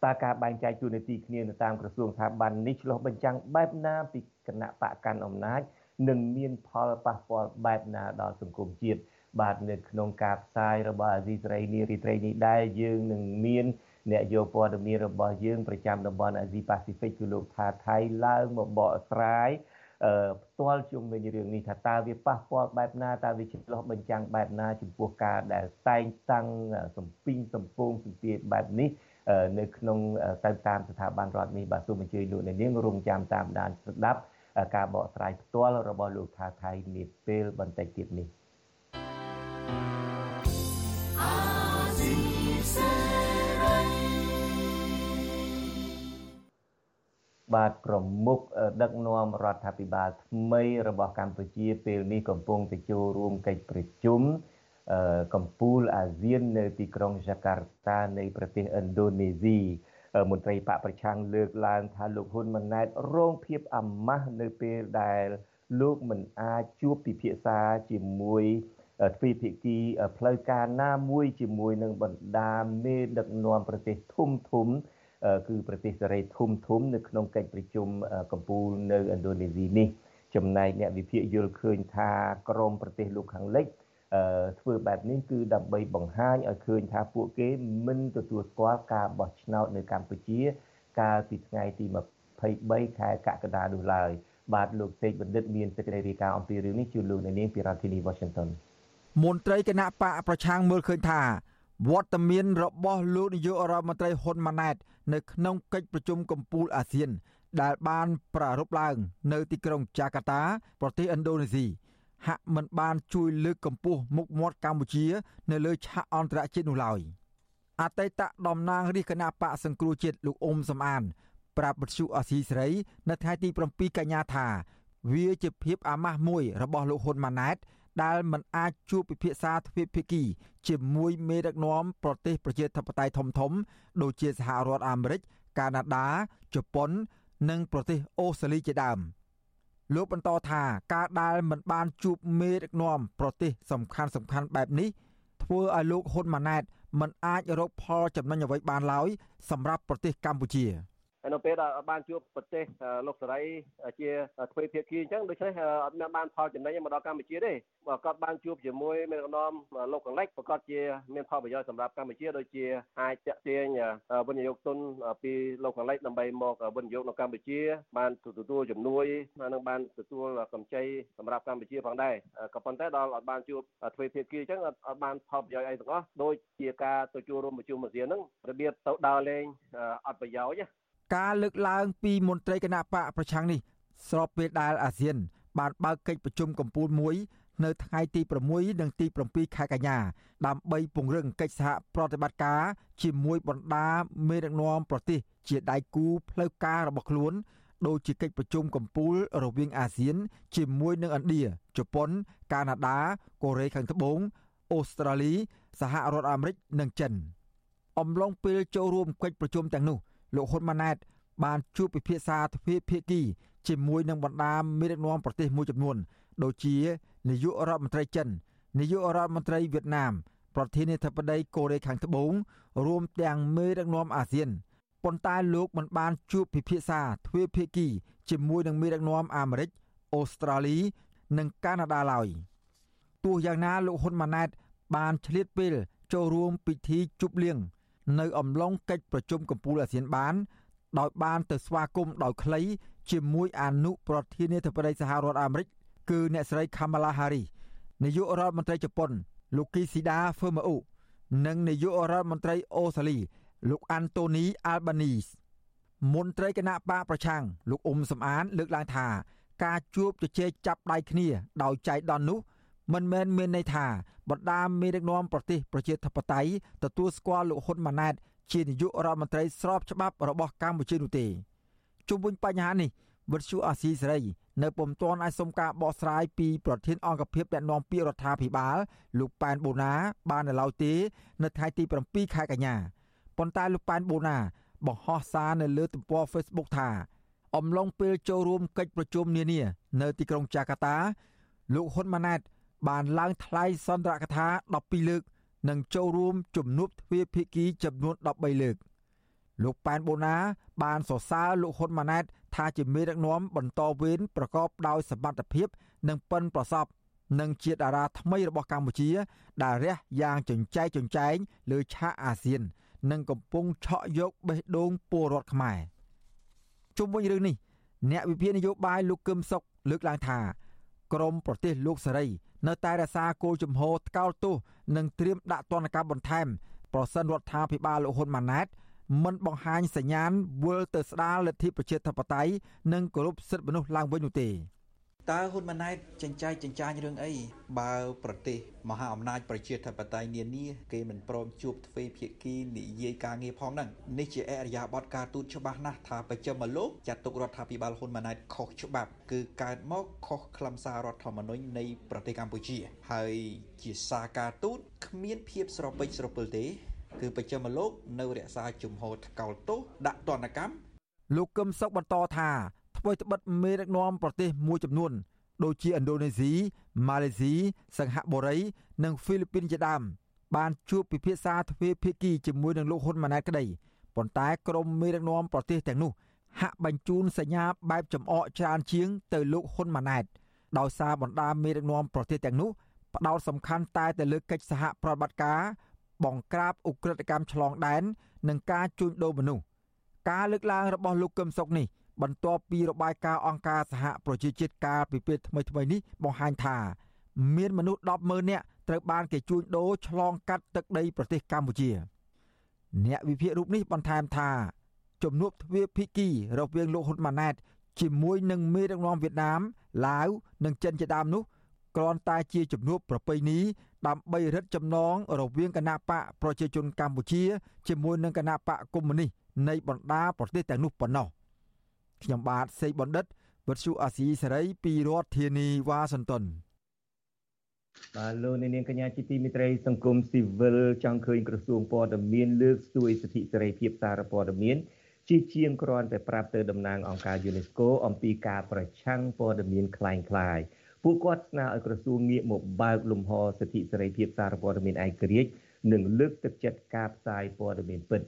តើការបែងចែកទូនាទីគ្នានៅតាមក្រសួងស្ថាប័ននេះឆ្លុះបញ្ចាំងបែបណាពីគណៈបកកាន់អំណាច និងមានផលប៉ះពាល់បែបណាដល់សង្គមជាតិ បាទនៅក្នុងការផ្សាយរបស់អាស៊ីសេរីនារីត្រីនេះដែរយើងនឹងមានអ្នកយកព័ត៌មានរបស់យើងប្រចាំតំបន់អាស៊ីប៉ាស៊ីហ្វិកគឺលោកថាថៃឡើងមកបកស្រាយអឺផ្ទាល់ជុំវិញរឿងនេះថាតើវាប៉ះពាល់បែបណាតើវាឆ្លោះបញ្ចាំងបែបណាចំពោះការដែលតែងតាំងសំពីងសំពងសម្ពាធបែបនេះនៅក្នុងទៅតាមស្ថាប័នរដ្ឋនេះបាទសូមអញ្ជើញលោកអ្នកនាងរងចាំតាមដានស្ដាប់ការបកស្រាយផ្ទាល់របស់លោកថាថៃនាពេលបន្តិចទៀតនេះ បាទប្រមុខដឹកនាំរដ្ឋាភិបាលថ្មីរបស់កម្ពុជាពេលនេះកំពុងទៅចូលរួមកិច្ចប្រជុំកម្ពុជាអាស៊ាននៅទីក្រុងយ៉ាកាតានៃប្រទេសឥណ្ឌូនេស៊ីមន្ត្រីបកប្រឆាំងលើកឡើងថាលោកហ៊ុនម៉ាណែតរងភាពអាម៉ាស់នៅពេលដែលលោកមិនអាចជួបពិភាក្សាជាមួយ ទ្វេភាគីផ្លូវការណាមួយជាមួយនឹងបណ្ដាមេដឹកនាំប្រទេសធំធំគឺប្រទេសសេរីធំធំនៅក្នុងកិច្ចប្រជុំកម្ពុជានៅឥណ្ឌូនេស៊ីនេះចំណែកអ្នកវិភាគយល់ឃើញថាក្រមប្រទេសលោកខាងលិចធ្វើបែបនេះគឺដើម្បីបង្ហាញឲ្យឃើញថាពួកគេមិនទទួលស្គាល់ការបោះឆ្នោតនៅកម្ពុជា កាលពីថ្ងៃទី23ខែកក្កដានោះឡើយបាទលោកសេកបណ្ឌិតមានសេចក្តីរាយការណ៍អំពីរឿងនេះជូនលោកនៅនាងពីរដ្ឋធានី Washington
មន្ត្រីគណៈបកប្រឆាំងមើលឃើញថាវត្តមានរបស់លោកនាយករដ្ឋមន្ត្រីហ៊ុនម៉ាណែត នៅក្នុងកិច្ចប្រជុំកំពូលអាស៊ាន ដែលបានប្រារព្ធឡើង នៅទីក្រុងចាកាតា ប្រទេសឥណ្ឌូនេស៊ីហាក់មិនបានជួយលើកកម្ពស់មុខមាត់កម្ពុជា នៅលើឆាកអន្តរជាតិនោះឡើយអតីតតំណាងរាជគណៈបកសង្គ្រោះជាតិលោកអ៊ុំសំអាន ប្រាប់បទសុអសីសេរី នៅថ្ងៃទី7កញ្ញាថា វាជាភាពអាម៉ាស់មួយរបស់លោកហ៊ុនម៉ាណែត ដែលមិនអាចជួបពិភាក្សាទ្វេភាគីជាមួយមេដឹកនាំប្រទេសប្រជាធិបតេយ្យធំៗដូចជាសហរដ្ឋអាមេរិកកាណាដាជប៉ុន និងប្រទេសអូស្ត្រាលីជាដើមលោកបន្តថាការដែលមិនបានជួបមេដឹកនាំប្រទេសសំខាន់សំខាន់បែបនេះធ្វើឲ្យលោកហ៊ុនម៉ាណែតមិនអាចរកផលចំណេញអ្វីបានឡើយសម្រាប់ប្រទេសកម្ពុជា។
នៅពេលដែលបានជួបប្រទេសលោកសេរីជាទ្វេភាគីអញ្ចឹងដូច្នេះអត់មានបានផលចំណេញមកដល់កម្ពុជាទេបើគាត់បានជួបជាមួយមេដឹកនាំលោកកលិចប្រកាសជាមានផលប្រយោជន៍សម្រាប់កម្ពុជាដូចជាអាចតាក់ទាញវិនិយោគទុនពីលោកកលិចដើម្បីមកវិនិយោគនៅកម្ពុជា បានទទួលជំនួយនិងបានទទួលកម្ចីសម្រាប់កម្ពុជាផងដែរក៏ប៉ុន្តែដល់អត់បានជួបទ្វេភាគីអញ្ចឹងអត់អត់បានផលប្រយោជន៍អីទាំងអស់ដូចជាការទៅជួបរួមប្រជុំអាស៊ានហ្នឹងរបៀបទៅដើរលេងអត់ប្រយោជន៍
ការលើកឡើងពីមន្ត្រីគណៈបកប្រឆាំងនេះស្របពេលដែលអាស៊ាន បានបើកកិច្ចប្រជុំកំពូលមួយ នៅថ្ងៃទី6និងទី7ខែកញ្ញាដើម្បីពង្រឹងកិច្ចសហប្រតិបត្តិការជាមួយបណ្ដាមេដឹកនាំប្រទេសជាដៃគូផ្លូវការរបស់ខ្លួនដូចជាកិច្ចប្រជុំកំពូលរវាងអាស៊ាន ជាមួយនឹងឥណ្ឌាជប៉ុន កាណាដាកូរ៉េខាងត្បូងអូស្ត្រាលីសហរដ្ឋអាមេរិកនិងចិន អំឡុងពេលចូលរួមកិច្ចប្រជុំទាំងនោះ លោកហ៊ុនម៉ាណែតបានជួបពិភាក្សាទ្វេភាគីជាមួយនឹងបណ្ដាមេដឹកនាំប្រទេសមួយចំនួន ដូចជានាយករដ្ឋមន្ត្រីចិននាយករដ្ឋមន្ត្រីវៀតណាមប្រធានាធិបតីកូរ៉េខាងត្បូងរួមទាំងមេដឹកនាំអាស៊ានប៉ុន្តែលោកមិនបានជួបពិភាក្សាទ្វេភាគីជាមួយនឹងមេដឹកនាំអាមេរិកអូស្ត្រាលី និងកាណាដាឡើយទោះយ៉ាងណាលោកហ៊ុនម៉ាណែតបានឆ្លៀតពេលចូលរួមពិធីជប់លៀង នៅអំឡុងកិច្ចប្រជុំកំពូលអាស៊ានបាន ដោយបានទៅស្វាគមន៍ដោយក្លីជាមួយអនុប្រធានាធិបតីសហរដ្ឋអាមេរិកគឺអ្នកស្រី Kamala Harris នាយករដ្ឋមន្ត្រីជប៉ុន លោក Kishida Fumio និងនាយករដ្ឋមន្ត្រីអូស្ត្រាលី លោក Anthony Albanese មន្ត្រីគណៈបកប្រឆាំងលោកអ៊ុំសំអាន លើកឡើងថា ការជួបជជែកចាប់ដៃគ្នា ដោយចៃដន្យនោះ មិនមែនមានន័យថាបណ្ដាមេដឹកនាំប្រទេសប្រជាធិបតេយ្យទទួលស្គាល់លោកហ៊ុនម៉ាណែតជានាយករដ្ឋមន្ត្រីស្របច្បាប់របស់កម្ពុជានោះទេជុំវិញបញ្ហានេះវិទ្យុអាស៊ីសេរីនៅពុំទាន់អាចសុំការបកស្រាយពីប្រធានអង្គភិបអ្នកណែនាំពាក្យរដ្ឋាភិបាលលោកប៉ែនបូណា បាននៅឡើយទេ នៅថ្ងៃទី7ខែកញ្ញាប៉ុន្តែលោកប៉ែនបូណាបង្ហោះសារនៅលើទំព័រ Facebook ថា អំឡុងពេលចូលរួមកិច្ចប្រជុំនានា នៅទីក្រុងចាកាតា លោកហ៊ុនម៉ាណែត បានឡើងថ្លែងសន្ទរកថា12លើក និងចូលរួមជំនួបទ្វេភាគីចំនួន13លើក លោកប៉ែនបូណា បានសរសើរលោកហ៊ុនម៉ាណែត ថាជាមេដឹកនាំបន្តវេនប្រកបដោយសមត្ថភាព និងប៉ិនប្រសប់និងជាតារាថ្មីរបស់កម្ពុជា ដែលរះយ៉ាងចង្ចែកចង្ចែងលើឆាកអាស៊ាន និងកំពុងឆក់យកបេះដូងពលរដ្ឋខ្មែរជុំវិញរឿងនេះអ្នកវិភាគនយោបាយលោកកឹមសុខលើកឡើងថាក្រមប្រទេសលោកសេរី នៅតែរក្សាគោលជំហរថ្កោលទោសនិងត្រៀមដាក់ទណ្ឌកម្មបន្ថែមប្រសិនរដ្ឋាភិបាលលោកហ៊ុនម៉ាណែតមិនបង្ហាញសញ្ញាណវិលទៅស្ដារលទ្ធិប្រជាធិបតេយ្យនិងគោរពសិទ្ធិមនុស្សឡើងវិញនោះទេ
តើហ៊ុនម៉ាណែតចិញ្ចែកចិញ្ចាញរឿងអីបើប្រទេសមហាអំណាចប្រជាធិបតេយ្យនានាគេមិនព្រមជួបទ្វេភាគីនិយាយការងារផងហ្នឹងនេះជាអរិយាប័ត្រការទូតច្បាស់ណាស់ថាបច្ចឹមលោកចាត់ទុករដ្ឋាភិបាលហ៊ុនម៉ាណែតខុសច្បាប់គឺកើតមកខុសខ្លឹមសាររដ្ឋធម្មនុញ្ញនៃប្រទេសកម្ពុជា ហើយជាសារការទូតគ្មានភាពស្រពេចស្រពិលទេ គឺបច្ចឹមលោកនៅរក្សាជំហរថ្កោលទោសដាក់ទណ្ឌកម្ម
លោកកឹមសុខបន្តថា ថ្មីត្បិតមេដឹកនាំប្រទេសមួយចំនួន ដូចជាឥណ្ឌូនេស៊ីម៉ាឡេស៊ីសិង្ហបុរី និងហ្វីលីពីនជាដើមបានជួបពិភាក្សាទ្វេភាគីជាមួយនឹងលោកហ៊ុនម៉ាណែតក្តីប៉ុន្តែក្រមមេដឹកនាំប្រទេសទាំងនោះហាក់បញ្ជូនសញ្ញាបែបចំអកច្រើនជាងទៅលោកហ៊ុនម៉ាណែតដោយសារបណ្ដាមេដឹកនាំប្រទេសទាំងនោះផ្ដោតសំខាន់តែទៅលើកិច្ចសហប្រតិបត្តិការបង្ក្រាបឧក្រិដ្ឋកម្មឆ្លងដែននិងការជួញដូរមនុស្សការលើកឡើងរបស់លោកកឹមសុខនេះ បន្ទាប់ពីរបាយការណ៍អង្គការសហប្រជាជាតិកាលពីពេលថ្មីៗនេះបង្ហាញថា មានមនុស្ស100000នាក់ត្រូវបានគេជួញដូរឆ្លងកាត់ទឹកដីប្រទេសកម្ពុជា អ្នកវិភាគរូបនេះបន្ថែមថាជំនួបទ្វេភាគីរវាងលោកហ៊ុនម៉ាណែតជាមួយនឹងមេដឹកនាំវៀតណាមឡាវនិងចិនជាដើមនោះគ្រាន់តែជាជំនួបប្រពៃណីដើម្បីរឹតចំណងរវាងគណៈបកប្រជាជនកម្ពុជា ជាមួយនឹងគណៈបកកុម្មុយនីសនៃបណ្ដាប្រទេសទាំងនោះប៉ុណ្ណោះ ខ្ញុំបាទសេកបណ្ឌិតវុទ្ធុអាស៊ីសេរីពីរដ្ឋធានីវ៉ាស៊ីនតោន
បាទលោកនាងកញ្ញាជាទីមេត្រីសង្គមស៊ីវិលចង់ឃើញក្រសួងព័ត៌មានលើកស្ទួយសិទ្ធិសេរីភាពសារព័ត៌មានជាជាងគ្រាន់តែប្រាប់ទៅតំណាងអង្គការ UNESCO អំពីការប្រឆាំងព័ត៌មានคล้ายៗពួកគាត់ស្នើឲ្យក្រសួងងាកមកបើកលំហសិទ្ធិសេរីភាពសារព័ត៌មានឯករាជ្យនិងលើកទឹកចិត្តការផ្សាយព័ត៌មានពិត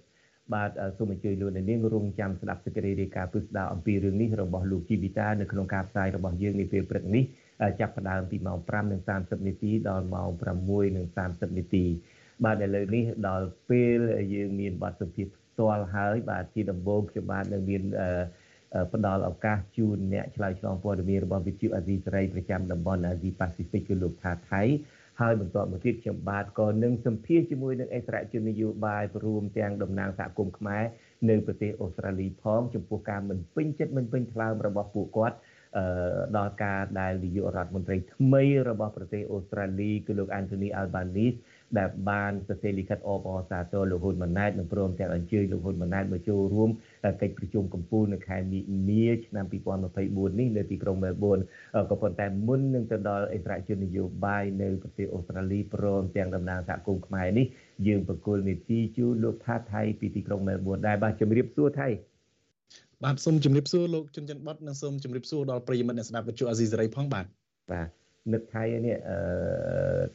បាទសូមអញ្ជើញលោកអ្នកនាងរងចាំស្ដាប់សេចក្តីរាយការណ៍ពិស្ដារអំពីរឿងនេះរបស់លោកជីវិតានៅក្នុងការផ្សាយរបស់យើងនាពេលព្រឹកនេះចាប់ផ្ដើមពីម៉ោង5:30នាទីដល់ម៉ោង6:30នាទីបាទឥឡូវនេះដល់ពេលយើងមានបទសម្ភាសន៍ផ្ទាល់ហើយបាទជាដំបូងខ្ញុំបាទនៅមានផ្ដល់ឱកាសជូនអ្នកឆ្លើយឆ្លងព័ត៌មានរបស់វិទ្យុអាស៊ីសេរីប្រចាំតំបន់អាស៊ីប៉ាស៊ីហ្វិកគឺលោកថាថៃ ហើយបន្ទាប់មកទៀតខ្ញុំបាទក៏នឹងសម្ភាសជាមួយនឹងអេសរជននយោបាយរួមទាំងតំណាងសហគមន៍ខ្មែរនៅប្រទេសអូស្ត្រាលីផងចំពោះការមិនពេញចិត្តមិនពេញថ្លើមរបស់ពួកគាត់ដល់ការដែលនាយករដ្ឋមន្ត្រីថ្មីរបស់ប្រទេសអូស្ត្រាលីគឺលោក Anthony Albanese ដែលបានសរសេរលិខិតអបអរសាទរលោកហ៊ុនម៉ាណែតនិងព្រមទាំងអញ្ជើញលោកហ៊ុនម៉ាណែតមកចូលរួមកិច្ចប្រជុំកំពូលនៅខែមីនាឆ្នាំ2024នេះនៅទីក្រុងមែលប៊នក៏ប៉ុន្តែមុននឹងទៅដល់អិសរាជជននយោបាយនៅប្រទេសអូស្ត្រាលីព្រមទាំងតំណាងសហគមន៍ខ្មែរនេះយើងបកគលនីតិជូលោកថាថៃពីទីក្រុងមែលប៊នដែរបាទជំរាបសួរថៃ
បាទសូមជម្រាបសួរលោកជនច័ន្ទបតនិងសូមជម្រាបសួរដល់ប្រិយមិត្តអ្នកស្ដាប់វិទ្យុអាស៊ីសេរីផងបាទ
បាទ នឹកថៃនេះអឺ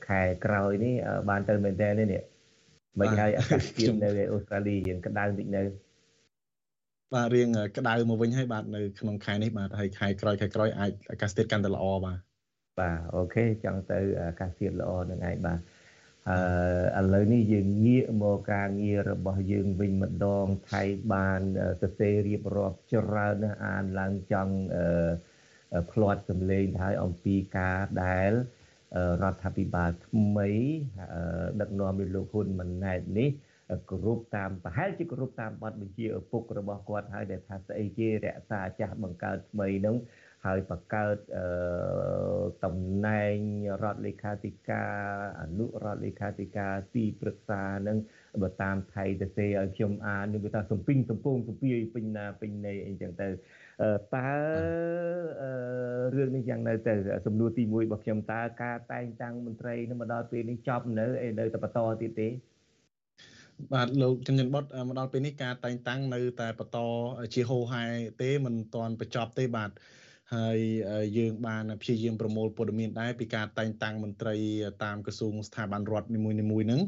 ខែក្រោយនេះបានទៅមែនតើនេះមិនហើយអាកាសធាតុនៅអូស្ត្រាលីរៀងក្តៅតិចនៅ
បាទរៀងក្តៅមកវិញហើយបាទនៅក្នុងខែនេះបាទហើយខែក្រោយខែក្រោយអាចអាកាសធាតុកាន់តែល្អបាទ
បាទអូខេចង់ទៅអាកាសធាតុល្អនឹងឯងបាទអឺឥឡូវនេះយើងងាកមកការងាររបស់យើងវិញម្ដងថៃបានសរសេររៀបរាប់ច្រើនណាស់អានឡើងចង់អឺ ផ្្លាត់សម្លេងហើយអំពីការដែលរដ្ឋាភិបាលថ្មីដឹកនាំដោយលោកហ៊ុនម៉ាណែតនេះគ្រប់តាមប្រហែលជាគ្រប់តាមបទបញ្ជាឪពុករបស់គាត់ហើយដែលថាស្អីគេរក្សាចាស់បង្កើតថ្មីនោះហើយបង្កើតតំណែងរដ្ឋលេខាធិការអនុរដ្ឋលេខាធិការទីប្រឹក្សានឹងបើតាមថៃទៅសេឲ្យខ្ញុំអាននឹងគេថាសំពីងសំពងសំពីពេញណាពេញណីអីចឹងទៅ តើរឿងនេះយ៉ាងនៅទៅសំណួរទី1របស់ខ្ញុំតើការតែងតាំងមន្ត្រីនឹងមកដល់ពេលនេះចប់នៅអីនៅតែបន្តទៀតទេ
បាទលោកចិនចិនបុតមកដល់ពេលនេះការតែងតាំងនៅតែបន្តជាហោហែទេមិនទាន់បញ្ចប់ទេបាទហើយយើងបានព្យាយាមប្រមូលព័ត៌មានដែរពីការតែងតាំងមន្ត្រីតាមក្រសួងស្ថាប័នរដ្ឋនីមួយៗហ្នឹង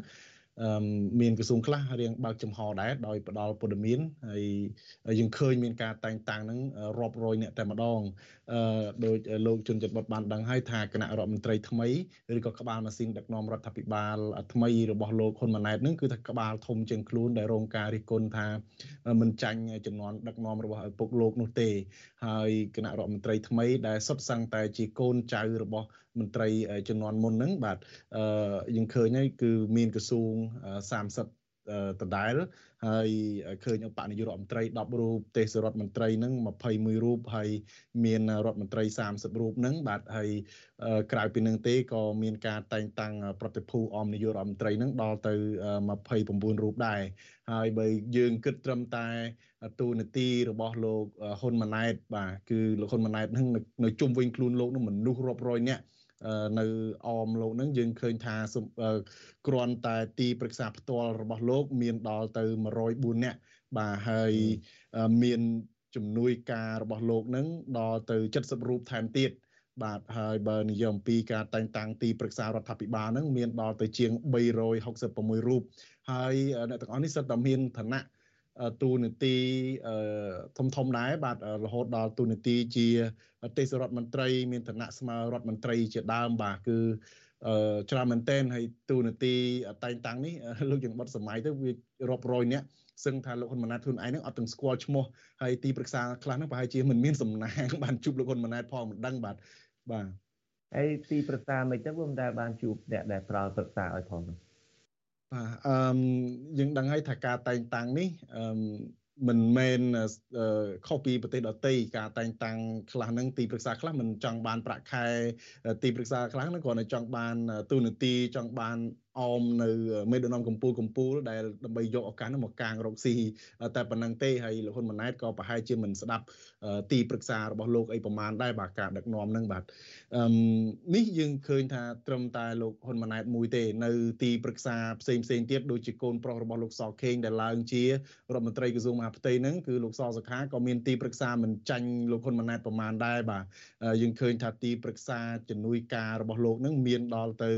មានក្រសួងខ្លះរៀងបើកចំហដែរដោយផ្ដល់ព័ត៌មានហើយយើងឃើញមានការតែងតាំងហ្នឹងរាប់រយអ្នកតែម្ដងអឺដោយលោកជុនចិត្តបុតបានដឹងហើយថាគណៈរដ្ឋមន្ត្រីថ្មីឬក៏ក្បាលម៉ាស៊ីនដឹកនាំរដ្ឋាភិបាលថ្មីរបស់លោកហ៊ុនម៉ាណែតហ្នឹងគឺថាក្បាលធំជាងខ្លួនដែលរងការរិះគន់ថាមិនចាញ់ចំនួនដឹកនាំរបស់ឪពុកលោកនោះទេ ហើយគណៈរដ្ឋមន្ត្រីថ្មីដែលសុទ្ធសឹងតែជាកូនចៅរបស់មន្ត្រីជំនាន់មុនហ្នឹងបាទអឺយើងឃើញហើយគឺមានក្រសួង30 ដដែលហើយឃើញបនាយករដ្ឋមន្ត្រី10រូបទេសរដ្ឋមន្ត្រីនឹង21រូបហើយមានរដ្ឋមន្ត្រី30រូបនឹងបាទហើយក្រៅពីនឹងទេក៏មានការតែងតាំងប្រតិភូអមនាយករដ្ឋមន្ត្រីនឹងដល់ទៅ29រូបដែរហើយបើយើងគិតត្រឹមតែទូនាទីរបស់លោកហ៊ុនម៉ាណែតបាទគឺលោកហ៊ុនម៉ាណែតនឹងនៅជុំវិញខ្លួនលោកនឹងមនុស្សរាប់រយនាក់ នៅអមលោកនឹងយើងឃើញថាគ្រាន់តែទីប្រឹក្សាផ្ទាល់របស់លោក មានដល់ទៅ104នាក់បាទហើយមានជំនួយការរបស់លោកនឹងដល់ទៅ70រូបថែមទៀតបាទហើយបើនិយាយអំពីការតែងតាំងទីប្រឹក្សារដ្ឋាភិបាលហ្នឹងមានដល់ទៅជាង366រូបហើយអ្នកទាំងអស់នេះសិតតែមានឋានៈ ទូនីតិធំធំដែរបាទរហូតដល់ទូនីតិជាទេសរដ្ឋមន្ត្រី មានឋានៈស្មើរដ្ឋមន្ត្រីជាដើមបាទគឺច្រើនមែនទែនហើយទូនាទីតែងតាំងនេះលោកយ៉ាងបត់សម័យទៅវារាប់រយនាក់សឹងថាលោកហ៊ុនម៉ាណែតខ្លួនឯងហ្នឹងអត់ទាំងស្គាល់ឈ្មោះហើយទីប្រឹក្សាខ្លះហ្នឹងប្រហែលជាមិនមានសំណាងបានជួបលោកហ៊ុនម៉ាណែតផងមិនដឹងបាទបាទ
ហើយទីប្រឹក្សាមិនទៅមិនដែលបានជួបអ្នកដែលផ្ដល់ប្រឹក្សាឲ្យផង
បាទអឺយើងដឹងហើយថាការតែងតាំងនេះអឺមិនមែនខុសពីប្រទេសដទៃការតែងតាំងខ្លះហ្នឹងទីប្រឹក្សាខ្លះមិនចង់បានប្រាក់ខែទីប្រឹក្សាខ្លះហ្នឹងគ្រាន់តែចង់បានទូនាទីចង់បានអមនៅមេដឹកនាំកម្ពុជាកម្ពុជាដែលដើម្បីយកឱកាសនោះមកកាងរកស៊ីតែប៉ុណ្្នឹងទេហើយលោកហ៊ុនម៉ាណែតក៏ប្រហែលជាមិនស្ដាប់ទីប្រឹក្សារបស់លោកអីប្រមាណដែរបាទការដឹកនាំនឹងបាទអឺនេះយើងឃើញថាត្រឹមតែលោកហ៊ុនម៉ាណែតមួយទេនៅទីប្រឹក្សាផ្សេងផ្សេងទៀតដូចជាកូនប្រុសរបស់លោកសខេងដែលឡើងជារដ្ឋមន្ត្រីក្រសួងមហាផ្ទៃហ្នឹងគឺលោកសសុខាក៏មានទីប្រឹក្សាមិនចាញ់លោកហ៊ុនម៉ាណែតប្រមាណដែរបាទយើងឃើញថាទីប្រឹក្សាជំនួយការរបស់លោកហ្នឹងមានដល់ទៅ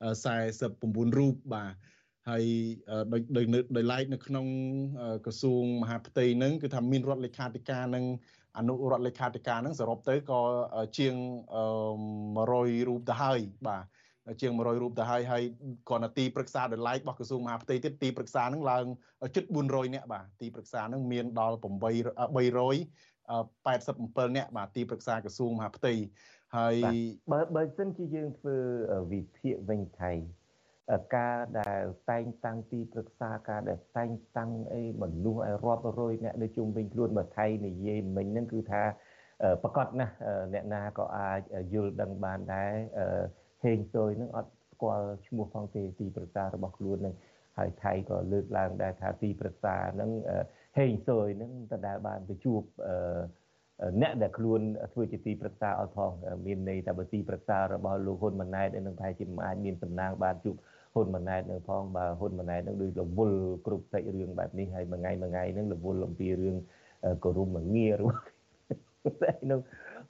49រូបបាទហើយដោយដោយដោយឡែកនៅក្នុងក្រសួងមហាផ្ទៃហ្នឹងគឺថាមានរដ្ឋលេខាធិការនិងអនុរដ្ឋលេខាធិការហ្នឹងសរុបទៅក៏ជាង100រូបទៅហើយបាទជាង100រូបទៅហើយហើយគ្រាន់តែទីប្រឹក្សាដោយឡែករបស់ក្រសួងមហាផ្ទៃទៀតទីប្រឹក្សាហ្នឹងឡើងជិត400នាក់បាទទីប្រឹក្សាហ្នឹងមានដល់8 387នាក់បាទទីប្រឹក្សាក្រសួងមហាផ្ទៃ ហើយ
បើបើសិនជាយើងធ្វើវិភាគវិញថៃការដែលតែងតាំងទីប្រឹក្សាការដែលតែងតាំងអីមនុស្សឲ្យរាប់រយអ្នកនៅជុំវិញខ្លួនបើថៃនិយាយមិញហ្នឹងគឺថាប្រកាសណាស់អ្នកណាក៏អាចយល់ដឹងបានដែរហេងស៊យនឹងអត់ស្គាល់ឈ្មោះផងទេទីប្រឹក្សារបស់ខ្លួននឹងហើយថៃក៏លើកឡើងដែរថាទីប្រឹក្សានឹងហេងស៊យនឹងតដែលបានទៅជួបអ្នកដែលខ្លួនធ្វើជាទីប្រឹក្សាអត់ផងមានន័យថាបើទីប្រឹក្សារបស់លោកហ៊ុនម៉ាណែតនឹងប្រហែលជាមិនអាចមានសំណាងបានជួបហ៊ុនម៉ាណែតនៅផងបើហ៊ុនម៉ាណែតនឹងដូចរវល់គ្រប់សាច់រឿងបែបនេះហើយមួយថ្ងៃមួយថ្ងៃនឹងរវល់អំពីរឿងកុរុំមងារឬតែនឹង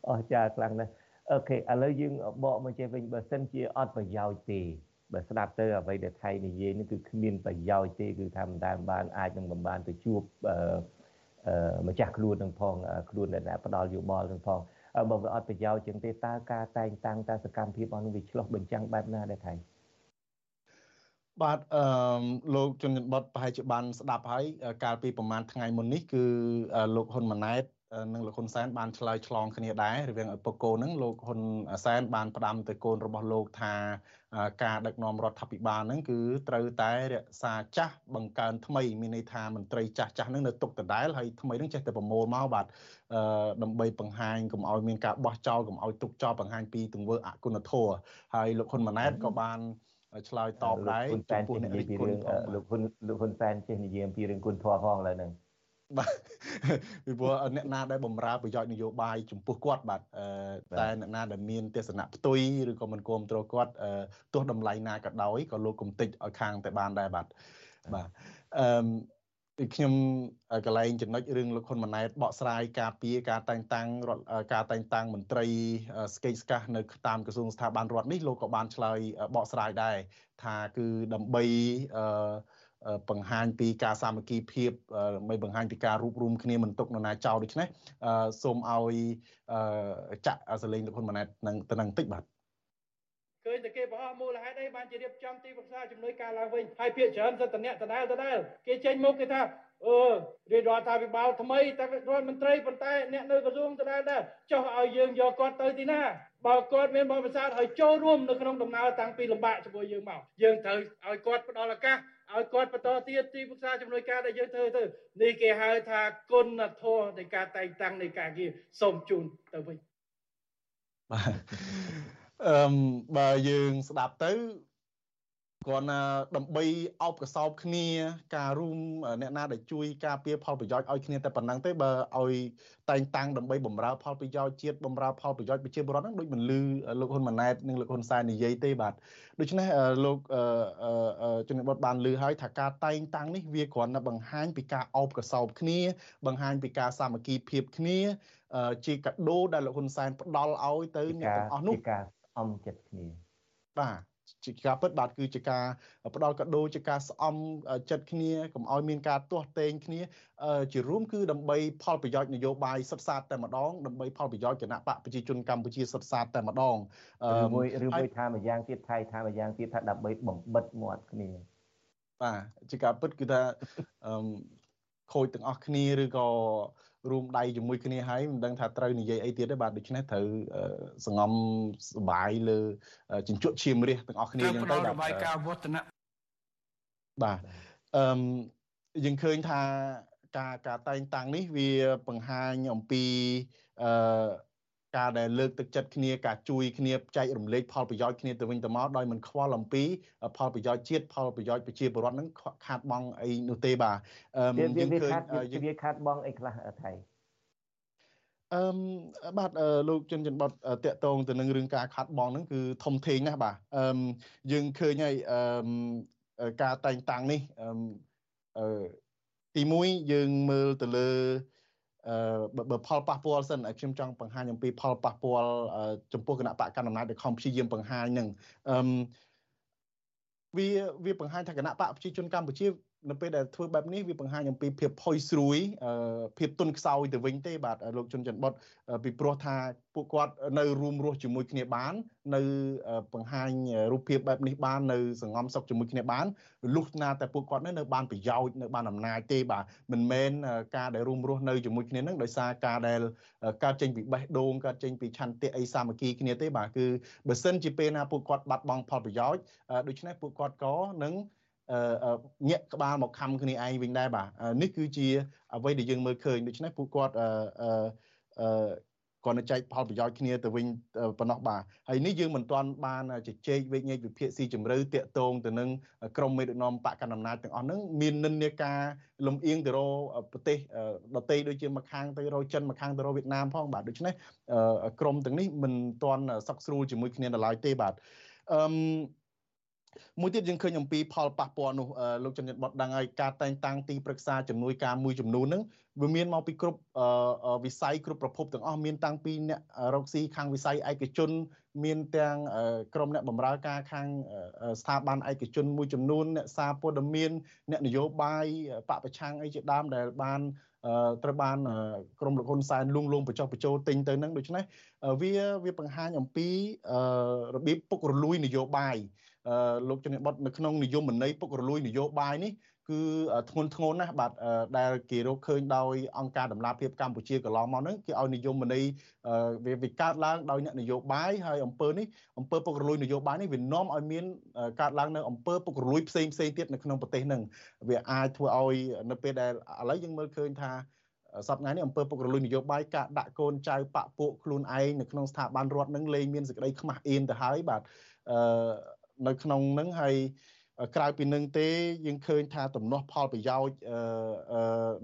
អស្ចារ្យខ្លាំងណាស់អូខេឥឡូវយើងបកមកចេះវិញបើសិនជាអត់ប្រយោជន៍ទេបើស្ដាប់ទៅអ្វីដែលថៃនិយាយនេះគឺគ្មានប្រយោជន៍ទេគឺថាមិនដែលបានអាចនឹងមិនបានទៅជួបអឺ ម្ចាស់ខ្លួននឹងផងខ្លួនដែលផ្ដាល់យោបល់នឹងផងបើវាអត់ប្រយោជន៍ជាងទេតើការតែងតាំងតើសកម្មភាពរបស់នឹងវាឆ្លោះបញ្ចាំងបែបណាដែរថៃ
បាទអឺលោកជនបតប្រហែលជាបានស្ដាប់ហើយកាលពីប្រហែលថ្ងៃមុននេះគឺលោកហ៊ុនម៉ាណែត និងលោកហ៊ុនសែនបានឆ្លើយឆ្លងគ្នាដែររវាងឪពុកកូនហ្នឹងលោកហ៊ុនសែនបានផ្ដាំទៅកូនរបស់លោកថាការដឹកនាំរដ្ឋាភិបាលហ្នឹងគឺត្រូវតែរក្សាចាស់បង្កើនថ្មីមានន័យថាមន្ត្រីចាស់ចាស់ហ្នឹងនៅទុកដដែលហើយថ្មីហ្នឹងចេះតែប្រមូលមកបាទដើម្បីបង្ហាញកុំឲ្យមានការបោះចោលកុំឲ្យទុកចោលបង្ហាញពីទង្វើអគុណធម៌ហើយលោកហ៊ុនម៉ាណែតក៏បានឆ្លើយតបដែរ
ចំពោះអ្នករិះគន់លោកហ៊ុនលោកហ៊ុនសែនចេះនិយាយអំពីរឿងគុណធម៌ផងឡើយហ្នឹង
បាទពីព្រោះអ្នកណាដែលបំរើប្រយោជន៍នយោបាយចំពោះគាត់បាទតែអ្នកណាដែលមានទេសនៈផ្ទុយឬក៏មិនគ្រប់គ្រងគាត់ទោះតម្លៃណាក៏ដោយក៏លោកគំតិចឲ្យខាងតែបានដែរបាទបាទអឺខ្ញុំកលែងចំណុចរឿងលោកហ៊ុនម៉ាណែតបកស្រាយការពារការតែងតាំងការតែងតាំងមន្ត្រីស្កេកស្កាសនៅតាមក្រសួងស្ថាប័នរដ្ឋនេះលោកក៏បានឆ្លើយបកស្រាយដែរថាគឺដើម្បីអឺ បង្ហាញពីការសាមគ្គីភាពដើម្បីបង្ហាញពីការរួបរวมគ្នាមិនទុកនរណាចោលដូច្នេះសូមឲ្យចាក់សលេងលោកហ៊ុនម៉ាណែតនឹងទៅនឹងតិចបាទ
ឃើញតែគេបោះមូលហេតុអីបានជារៀបចំទីប្រឹក្សាជំនួយការឡើងវិញហើយភាគច្រើនសិតតអ្នកដដែលដដែលគេចេញមកគេថាអឺរាជរដ្ឋាភិបាលថ្មីតែរដ្ឋមន្ត្រីប៉ុន្តែអ្នកនៅក្រសួងដដែលដែរចុះឲ្យយើងយកគាត់ទៅទីណាបើគាត់មានបទពិសោធន៍ឲ្យចូលរួមនៅក្នុងដំណើរតាំងពីលំបាកជាមួយយើងមកយើងត្រូវឲ្យគាត់ផ្ដល់ឱកាសឲ្យគាត់បន្តទៀតទីប្រឹក្សាជំនួយការដែលយើងធ្វើទៅនេះគេហៅថាគុណធម៌នៃការតែងតាំងនៃការងារសូមជូនទៅវិញ
បាទ អឺបើយើងស្ដាប់ទៅគ្រាន់តែដើម្បីអោបកសោបគ្នា ការរួមអ្នកណាដែលជួយការពារផលប្រយោជន៍ឲ្យគ្នាតែប៉ុណ្ណឹងទេបើឲ្យតែងតាំងដើម្បីបម្រើផលប្រយោជន៍ជាតិបម្រើផលប្រយោជន៍ប្រជាពលរដ្ឋហ្នឹងដូចមិនលឺលោកហ៊ុនម៉ាណែតនិងលោកហ៊ុនសែននិយាយទេបាទដូច្នេះលោកជនបទបានលឺហើយថាការតែងតាំងនេះវាគ្រាន់តែបង្ហាញពីការអោបកសោបគ្នា បង្ហាញពីការសាមគ្គីភាពគ្នា ជាកាដូដែលលោកហ៊ុនសែនផ្ដល់ឲ្យទៅអ្នកទាំងអស់នោះជា
ការ អំចិត្តគ្នា
បាទជាការពិតបាទគឺជាការផ្ដល់កាដូជាការស្អំចិត្តគ្នាកុំឲ្យមានការទាស់ទែងគ្នាជារួមគឺដើម្បីផលប្រយោជន៍នយោបាយសុទ្ធសាធតែម្ដងដើម្បីផលប្រយោជន៍គណៈបកប្រជាជនកម្ពុជាសុទ្ធសាធតែម្ដង
ឬមួយឬមួយថាម្យ៉ាងទៀតថៃថាម្យ៉ាងទៀតថាដើម្បីបំបិតមាត់គ្នា
បាទជាការពិតគឺថាខូចទាំងអស់គ្នាឬក៏ រួមដៃជាមួយគ្នាហើយមិនដឹងថាត្រូវនិយាយអីទៀតទេបាទដូច្នេះត្រូវសងំសបាយលើជញ្ជក់ឈាមរះទាំងអស់គ្នា
យ៉ាងទៅបាទរបាយការណ៍វឌ្ឍនៈ
បាទអឺយើងឃើញថាការការតែងតាំងនេះវាបង្ហាញអំពីអឺ ការដែលលើកទឹកចិត្តគ្នាការជួយគ្នាចែករំលែកផលប្រយោជន៍គ្នាទៅវិញទៅមកដោយមិនខ្វល់អំពី ផលប្រយោជន៍ជាតិផលប្រយោជន៍ប្រជាពលរដ្ឋនឹងខាតបង់អីនោះទេបាទ
អឺយើងឃើញយើងវាខាតបង់អីខ្លះថៃ
អឺបាទលោកជនជនបតតកតងទៅនឹងរឿងការខាត់បងហ្នឹងគឺធំធេងណាស់បាទអឺយើងឃើញហើយអឺការតែងតាំងនេះអឺទី1យើងមើលទៅលើអឺ បើផលប៉ះពាល់សិនខ្ញុំចង់បង្ហាញអំពីផលប៉ះពាល់ចំពោះគណៈបកកណ្ដាលអំណាចដែលខំព្យាយាមបង្ហាញនឹងអឺវាវាបង្ហាញថាគណៈបកប្រជាជនកម្ពុជា នៅពេលដែលធ្វើបែបនេះវាបង្ហាញអំពីភាពផុយស្រួយភាពទុនខ្សោយទៅវិញទេបាទលោកជុនច័ន្ទបុតពីព្រោះថាពួកគាត់នៅរួមរស់ជាមួយគ្នាបាន នៅបង្ហាញរូបភាពបែបនេះបាននៅសងំសុខជាមួយគ្នាបានលុះណាតែពួកគាត់នៅបានប្រយោជន៍នៅបានអំណាចទេបាទមិនមែនការដែលរួមរស់នៅជាមួយគ្នានឹងដោយសារការដែលកើតចេញពីបេះដូងកើតចេញពីឆន្ទៈអីសាមគ្គីគ្នាទេបាទគឺបើសិនជាពេលណាពួកគាត់បាត់បង់ផលប្រយោជន៍ដូច្នេះពួកគាត់ក៏នឹង ញាក់ក្បាលមកខំគ្នាឯងវិញដែរបាទនេះគឺជាអ្វីដែលយើងមើលឃើញដូច្នេះពួកគាត់អឺអឺគាត់នឹងចែកផលប្រយោជន៍គ្នាទៅវិញប៉ុណ្ណោះបាទហើយនេះយើងមិនទាន់បានជជែកវេញញែកវិភាគស៊ីជម្រៅតាកតងទៅនឹងក្រមមេដឹកនាំបកកណ្ដាលអំណាចទាំងអស់ហ្នឹងមាននិន្នាការលំអៀងទៅរកប្រទេសដទៃដូចជាមួយខាងទៅរកចិនមួយខាងទៅរកវៀតណាមផងបាទដូច្នេះក្រមទាំងនេះមិនទាន់សក់ស្រួលជាមួយគ្នាដល់ឡើយទេបាទអឺ មួយទៀតយើងឃើញអំពីផលប៉ះពាល់នោះលោកចន្ទបតដឹងហើយការតែងតាំងទីប្រឹក្សាជំនួយការមួយចំនួនហ្នឹងវាមានមកពីគ្រប់វិស័យគ្រប់ប្រភពទាំងអស់មានតាំងពីអ្នករកស៊ីខាងវិស័យឯកជន មានទាំងក្រុមអ្នកបម្រើការខាងស្ថាប័នឯកជនមួយចំនួនអ្នកសារព័ត៌មានអ្នកនយោបាយបពប្រឆាំងអីជាដើមដែលបានត្រូវបានក្រមលោកហ៊ុនសែនលួងលោមបញ្ចុះបញ្ចូលទិញទៅនឹងដូច្នេះវាវាបង្ហាញអំពីរបៀបពុករលួយនយោបាយ លោកជំនាញបតនៅក្នុងនិយមន័យពុករលួយនយោបាយនេះគឺធ្ងន់ធ្ងរណាស់បាទដែលគេរកឃើញដោយអង្គការដំណាភិបកម្ពុជាកន្លងមកហ្នឹងគេឲ្យនិយមន័យវាវាកើតឡើងដោយអ្នកនយោបាយហើយអង្គើនេះអង្គើពុករលួយនយោបាយនេះវានាំឲ្យមានកើតឡើងនៅអង្គើពុករលួយផ្សេងផ្សេងទៀតនៅក្នុងប្រទេសហ្នឹងវាអាចធ្វើឲ្យនៅពេលដែលឥឡូវយើងមើលឃើញថាសប្តាហ៍នេះអង្គើពុករលួយនយោបាយការដាក់កូនចៅបពពួកខ្លួនឯងនៅក្នុងស្ថាប័នរដ្ឋនឹងលែងមានសេចក្តីខ្មាស់អៀនទៅហើយបាទអឺ នៅក្នុងនឹងហើយក្រៅពីនឹងទេយើងឃើញថាទំនាស់ផលប្រយោជន៍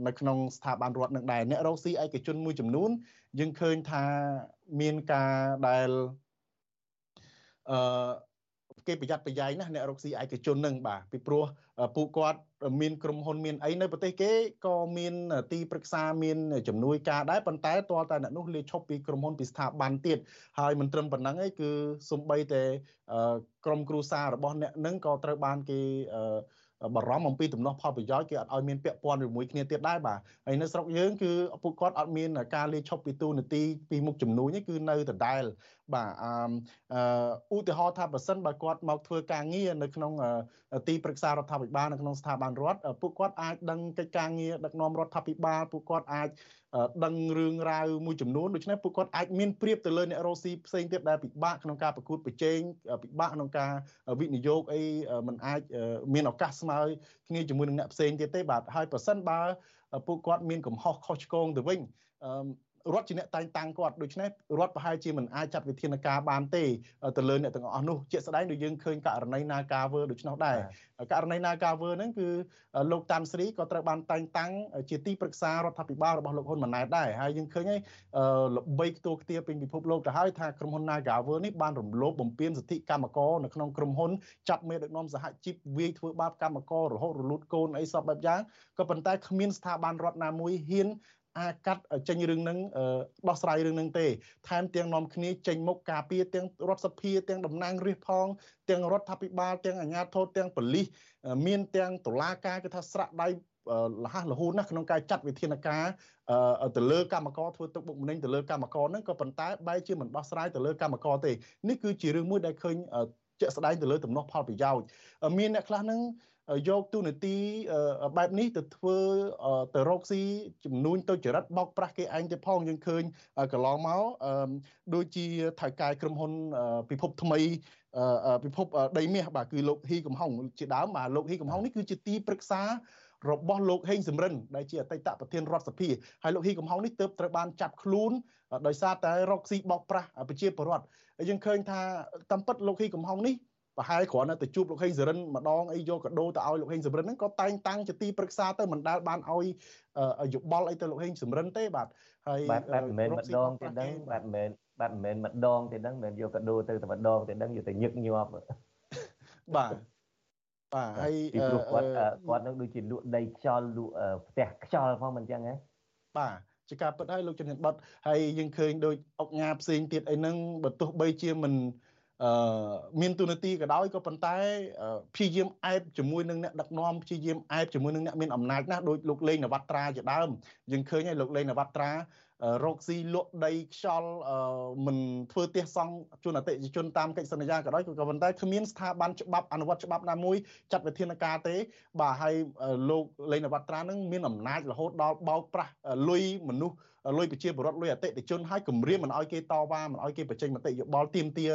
នៅក្នុងស្ថាប័នរដ្ឋនឹងដែរអ្នករកស៊ីឯកជនមួយចំនួនយើងឃើញថាមានការដែលអឺគេប្រយ័ត្នប្រយែងណាស់អ្នករកស៊ីឯកជននឹងបាទពីព្រោះពួកគាត់ មានក្រុមហ៊ុនមានអីនៅប្រទេសគេក៏មានទីប្រឹក្សាមានជំនួយការដែរប៉ុន្តែតើតែអ្នកនោះលាឈប់ពីក្រុមហ៊ុនពីស្ថាប័នទៀតហើយមិនត្រឹមប៉ុណ្ណឹងឯងគឺសំបីតែក្រុមគ្រួសាររបស់អ្នកនឹងក៏ត្រូវបានគេ បារម្ភអំពីទំនាស់ផលប្រយោជន៍គេអត់ឲ្យមានពាក់ព័ន្ធជាមួយគ្នាទៀតដែរបាទហើយនៅស្រុកយើងគឺពួកគាត់អត់មានការលាឈប់ពីទូនាទីពីមុខជំនួយគឺនៅដដែលបាទអឺឧទាហរណ៍ថាបើសិនបើគាត់មកធ្វើការងារនៅក្នុងទីប្រឹក្សារដ្ឋាភិបាលនៅក្នុងស្ថាប័នរដ្ឋពួកគាត់អាចដឹងកិច្ចការងារដឹកនាំរដ្ឋាភិបាលពួកគាត់អាច ដឹងរឿងរ៉ាវមួយចំនួនដូច្នេះពួកគាត់អាចមានព្រៀបទៅលើអ្នករស់ស៊ីផ្សេងទៀតដែលពិបាកក្នុងការប្រកួតប្រជែងពិបាកក្នុងការវិនិយោគអីมันអាចមានឱកាសស្មើគ្នាជាមួយនឹងអ្នកផ្សេងទៀតទេបាទហើយប្រសិនបើពួកគាត់មានកំហុសខុសឆ្គងទៅវិញ រដ្ឋជាអ្នកតែងតាំងគាត់ដូច្នេះរដ្ឋប្រហែលជាមិនអាចចាត់វិធានការបានទេទៅលើអ្នកទាំងអស់នោះជាក់ស្ដែងដូចយើងឃើញករណី Nagaver ដូច្នោះដែរករណី Nagaver ហ្នឹងគឺលោកតាន់ស្រីក៏ត្រូវបានតែងតាំងជាទីប្រឹក្សារដ្ឋាភិបាលរបស់លោកហ៊ុនម៉ាណែតដែរហើយយើងឃើញហើយល្បីខ្ទោខ្ទាពេញពិភពលោកទៅហើយថាក្រុមហ៊ុន Nagaver នេះបានរំលោភបំពានសិទ្ធិកម្មករនៅក្នុងក្រុមហ៊ុនចាប់មេដឹកនាំសហជីពវាយធ្វើបាបកម្មកររហូតរលូតកូនអីសពបែបយ៉ាងក៏ប៉ុន្តែគ្មានស្ថាប័នរដ្ឋណាមួយហ៊ាន អាចកាត់ចេញរឿងហ្នឹងដោះស្រាយរឿងហ្នឹងទេថែមទាំងនាំគ្នាចេញមុខការពារទាំងរដ្ឋសភាទាំងតំណាងរាស្ត្រផង ទាំងរដ្ឋាភិបាលទាំងអាជ្ញាធរទាំងប៉ូលីសមានទាំងតុលាការគឺថាស្រាក់ដៃលះលហូនណាស់ក្នុងការចាត់វិធានការទៅលើកម្មករធ្វើទុកបុកម្នេញទៅលើកម្មករហ្នឹងក៏ប៉ុន្តែបែរជាមិនដោះស្រាយទៅលើកម្មករទេនេះគឺជារឿងមួយដែលឃើញជាក់ស្ដែងទៅលើទំនាស់ផលប្រយោជន៍មានអ្នកខ្លះហ្នឹង យកទូនាទីបែបនេះទៅធ្វើទៅរកស៊ីចំនួនទៅចរិតបោកប្រាស់គេឯងទៅផងយើងឃើញកន្លងមកដូចជាថៅកែក្រុមហ៊ុនពិភពថ្មីពិភពដីមាសបាទគឺលោកហ៊ីកំហុងជាដើមបាទលោកហ៊ីកំហុងនេះគឺជាទីប្រឹក្សារបស់លោកហេងសំរិនដែលជាអតីតប្រធានរដ្ឋសភាហើយលោកហ៊ីកំហុងនេះទើបត្រូវបានចាប់ខ្លួនដោយសារតែរកស៊ីបោកប្រាស់ប្រជាពលរដ្ឋយើងឃើញថាតាមពិតលោកហ៊ីកំហុងនេះ ប្រហែលគ្រាន់តែទៅជួបលោកហេងសរិនម្ដងអីយកកាដូទៅឲ្យលោកហេងសរិនហ្នឹងក៏តែងតាំងជាទីប្រឹក្សាទៅមិនដែលបានឲ្យយោបល់អីទៅលោកហេងសំរិនទេបាទ
ហើយបាទបាទមិនមែនម្ដងទេដឹងបាទមិនមែនបាទមិនមែនម្ដងទេដឹងមិនមែនយកកាដូទៅតែម្ដងទេដឹងយកតែញឹកញាប់
បាទបាទហើយ
ពីព្រោះគាត់គាត់នឹងដូចជាលក់ដីខ្យល់លក់ផ្ទះខ្យល់ផងមិនអញ្ចឹងហ៎
បាទជាការពិតហើយលោកជំនាញបត់ហើយយើងឃើញដូចអុកញ៉ាផ្សេងទៀតអីហ្នឹងបើទោះបីជាមិន អឺមានទូនាទីក៏ដោយក៏ប៉ុន្តែព្យាយាមអែបជាមួយនឹងអ្នកដឹកនាំព្យាយាមអែបជាមួយនឹងអ្នកមានអំណាចណាស់ដោយលោកលេងនវត្រាជាដើមយើងឃើញហើយលោកលេងនវត្រារកស៊ីលក់ដីខ្យល់មិនធ្វើទះសង់ជនអតិថិជនតាមកិច្ចសន្យាក៏ដោយក៏ប៉ុន្តែគ្មានស្ថាប័នច្បាប់អនុវត្តច្បាប់ណាមួយចាត់វិធានការទេ បាទហើយលោកលេងនវត្រានឹងមានអំណាចរហូតដល់បោកប្រាស់លុយមនុស្ស លុយប្រជាពលរដ្ឋលុយអតិថិជនឲ្យគម្រាមមិនឲ្យគេតវ៉ាមិនឲ្យគេបញ្ចេញមតិយោបល់ទាមទារ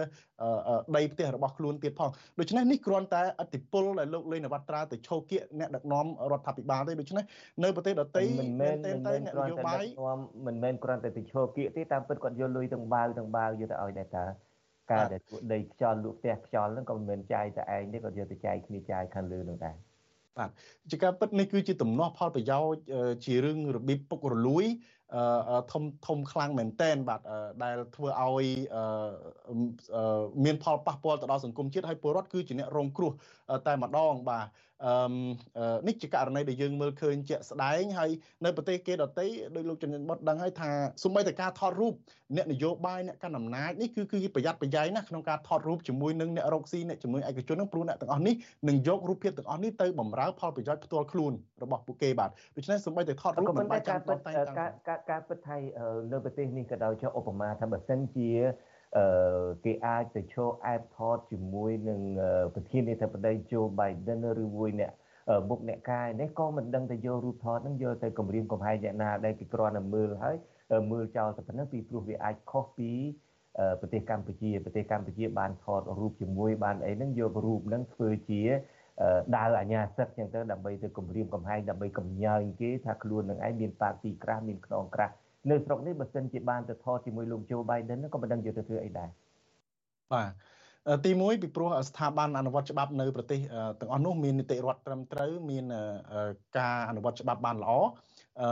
ដីផ្ទះរបស់ខ្លួនទៀតផងដូច្នេះនេះគ្រាន់តែអតិពលដែលលោកលេងនវត្រាទៅឈោគៀកអ្នកដឹកនាំរដ្ឋាភិបាលទេដូច្នេះនៅប្រទេសដទៃ
មិនមែនតែអ្នកនយោបាយមិនមែនគ្រាន់តែទៅឈោគៀកទេតាមពិតគាត់យកលុយទាំងបាវទាំងបាវយកទៅឲ្យដែរតាការដែលពួកដីខ្យល់លក់ផ្ទះខ្យល់ហ្នឹងក៏មិនមែនចាយតែឯងទេគាត់យកទៅចាយគ្នាចាយខាងលើនោះដែរ
បាទជាការពិតនេះគឺជាទំនាស់ផលប្រយោជន៍ជារឿងរបៀបពុករលួយ ធំធំខ្លាំងមែនតែនបាទដែលធ្វើឲ្យមានផលប៉ះពាល់ទៅដល់សង្គមជាតិហើយពលរដ្ឋគឺជាអ្នករងគ្រោះតែម្ដងបាទ អឺនេះជាករណីដែលយើងមើលឃើញជាក់ស្ដែងហើយនៅប្រទេសគេដទៃដោយលោកជំនាញបុតដឹងហើយថាសូម្បីតែការថតរូបអ្នកនយោបាយអ្នកកាន់អំណាចនេះគឺគឺប្រយ័ត្នប្រយែងណាក្នុងការថតរូបជាមួយនឹងអ្នករកស៊ីអ្នកជំនួយឯកជននឹងព្រោះអ្នកទាំងអស់នេះនឹងយករូបភាពទាំងអស់នេះទៅបំរើផលប្រយោជន៍ផ្ទាល់ខ្លួនរបស់ពួកគេបាទដូច្នេះសូម្បីតែថតរូបមិនបាច់ចាំ
តតែការការពិតថៃនៅប្រទេសនេះក៏ដោយចុះឧបមាថាបើសិនជា អឺគេអាចទៅឈរអែបថតជាមួយនឹងប្រធានាធិបតី Joe Biden ឬមួយអ្នកមុខអ្នកកាយនេះក៏មិនដឹងទៅយករូបថតនឹងយកទៅគម្រាមកំហែងអ្នកណាដែលគេគ្រាន់តែមើលហើយមើលចោលតែប៉ុណ្ណឹងពីព្រោះវាអាចខុសពីប្រទេសកម្ពុជាប្រទេសកម្ពុជាបានថតរូបជាមួយបានអីហ្នឹងយករូបហ្នឹងធ្វើជាដាវអាញាសិទ្ធចឹងទៅដើម្បីទៅគម្រាមកំហែងដើម្បីកំញើញគេថាខ្លួននឹងឯងមានប៉ាទីក្រាស់មានខ្នងក្រាស់ នៅស្រុកនេះបើសិនជាបានទៅថតជាមួយលោកโจ Biden ក៏មិនដឹងយកទៅធ្វើអីដែរ
បាទទី1ពីព្រោះស្ថាប័នអនុវត្តច្បាប់នៅប្រទេសទាំងអស់នោះមាននីតិរដ្ឋត្រឹមត្រូវមានការអនុវត្តច្បាប់បានល្អអឺ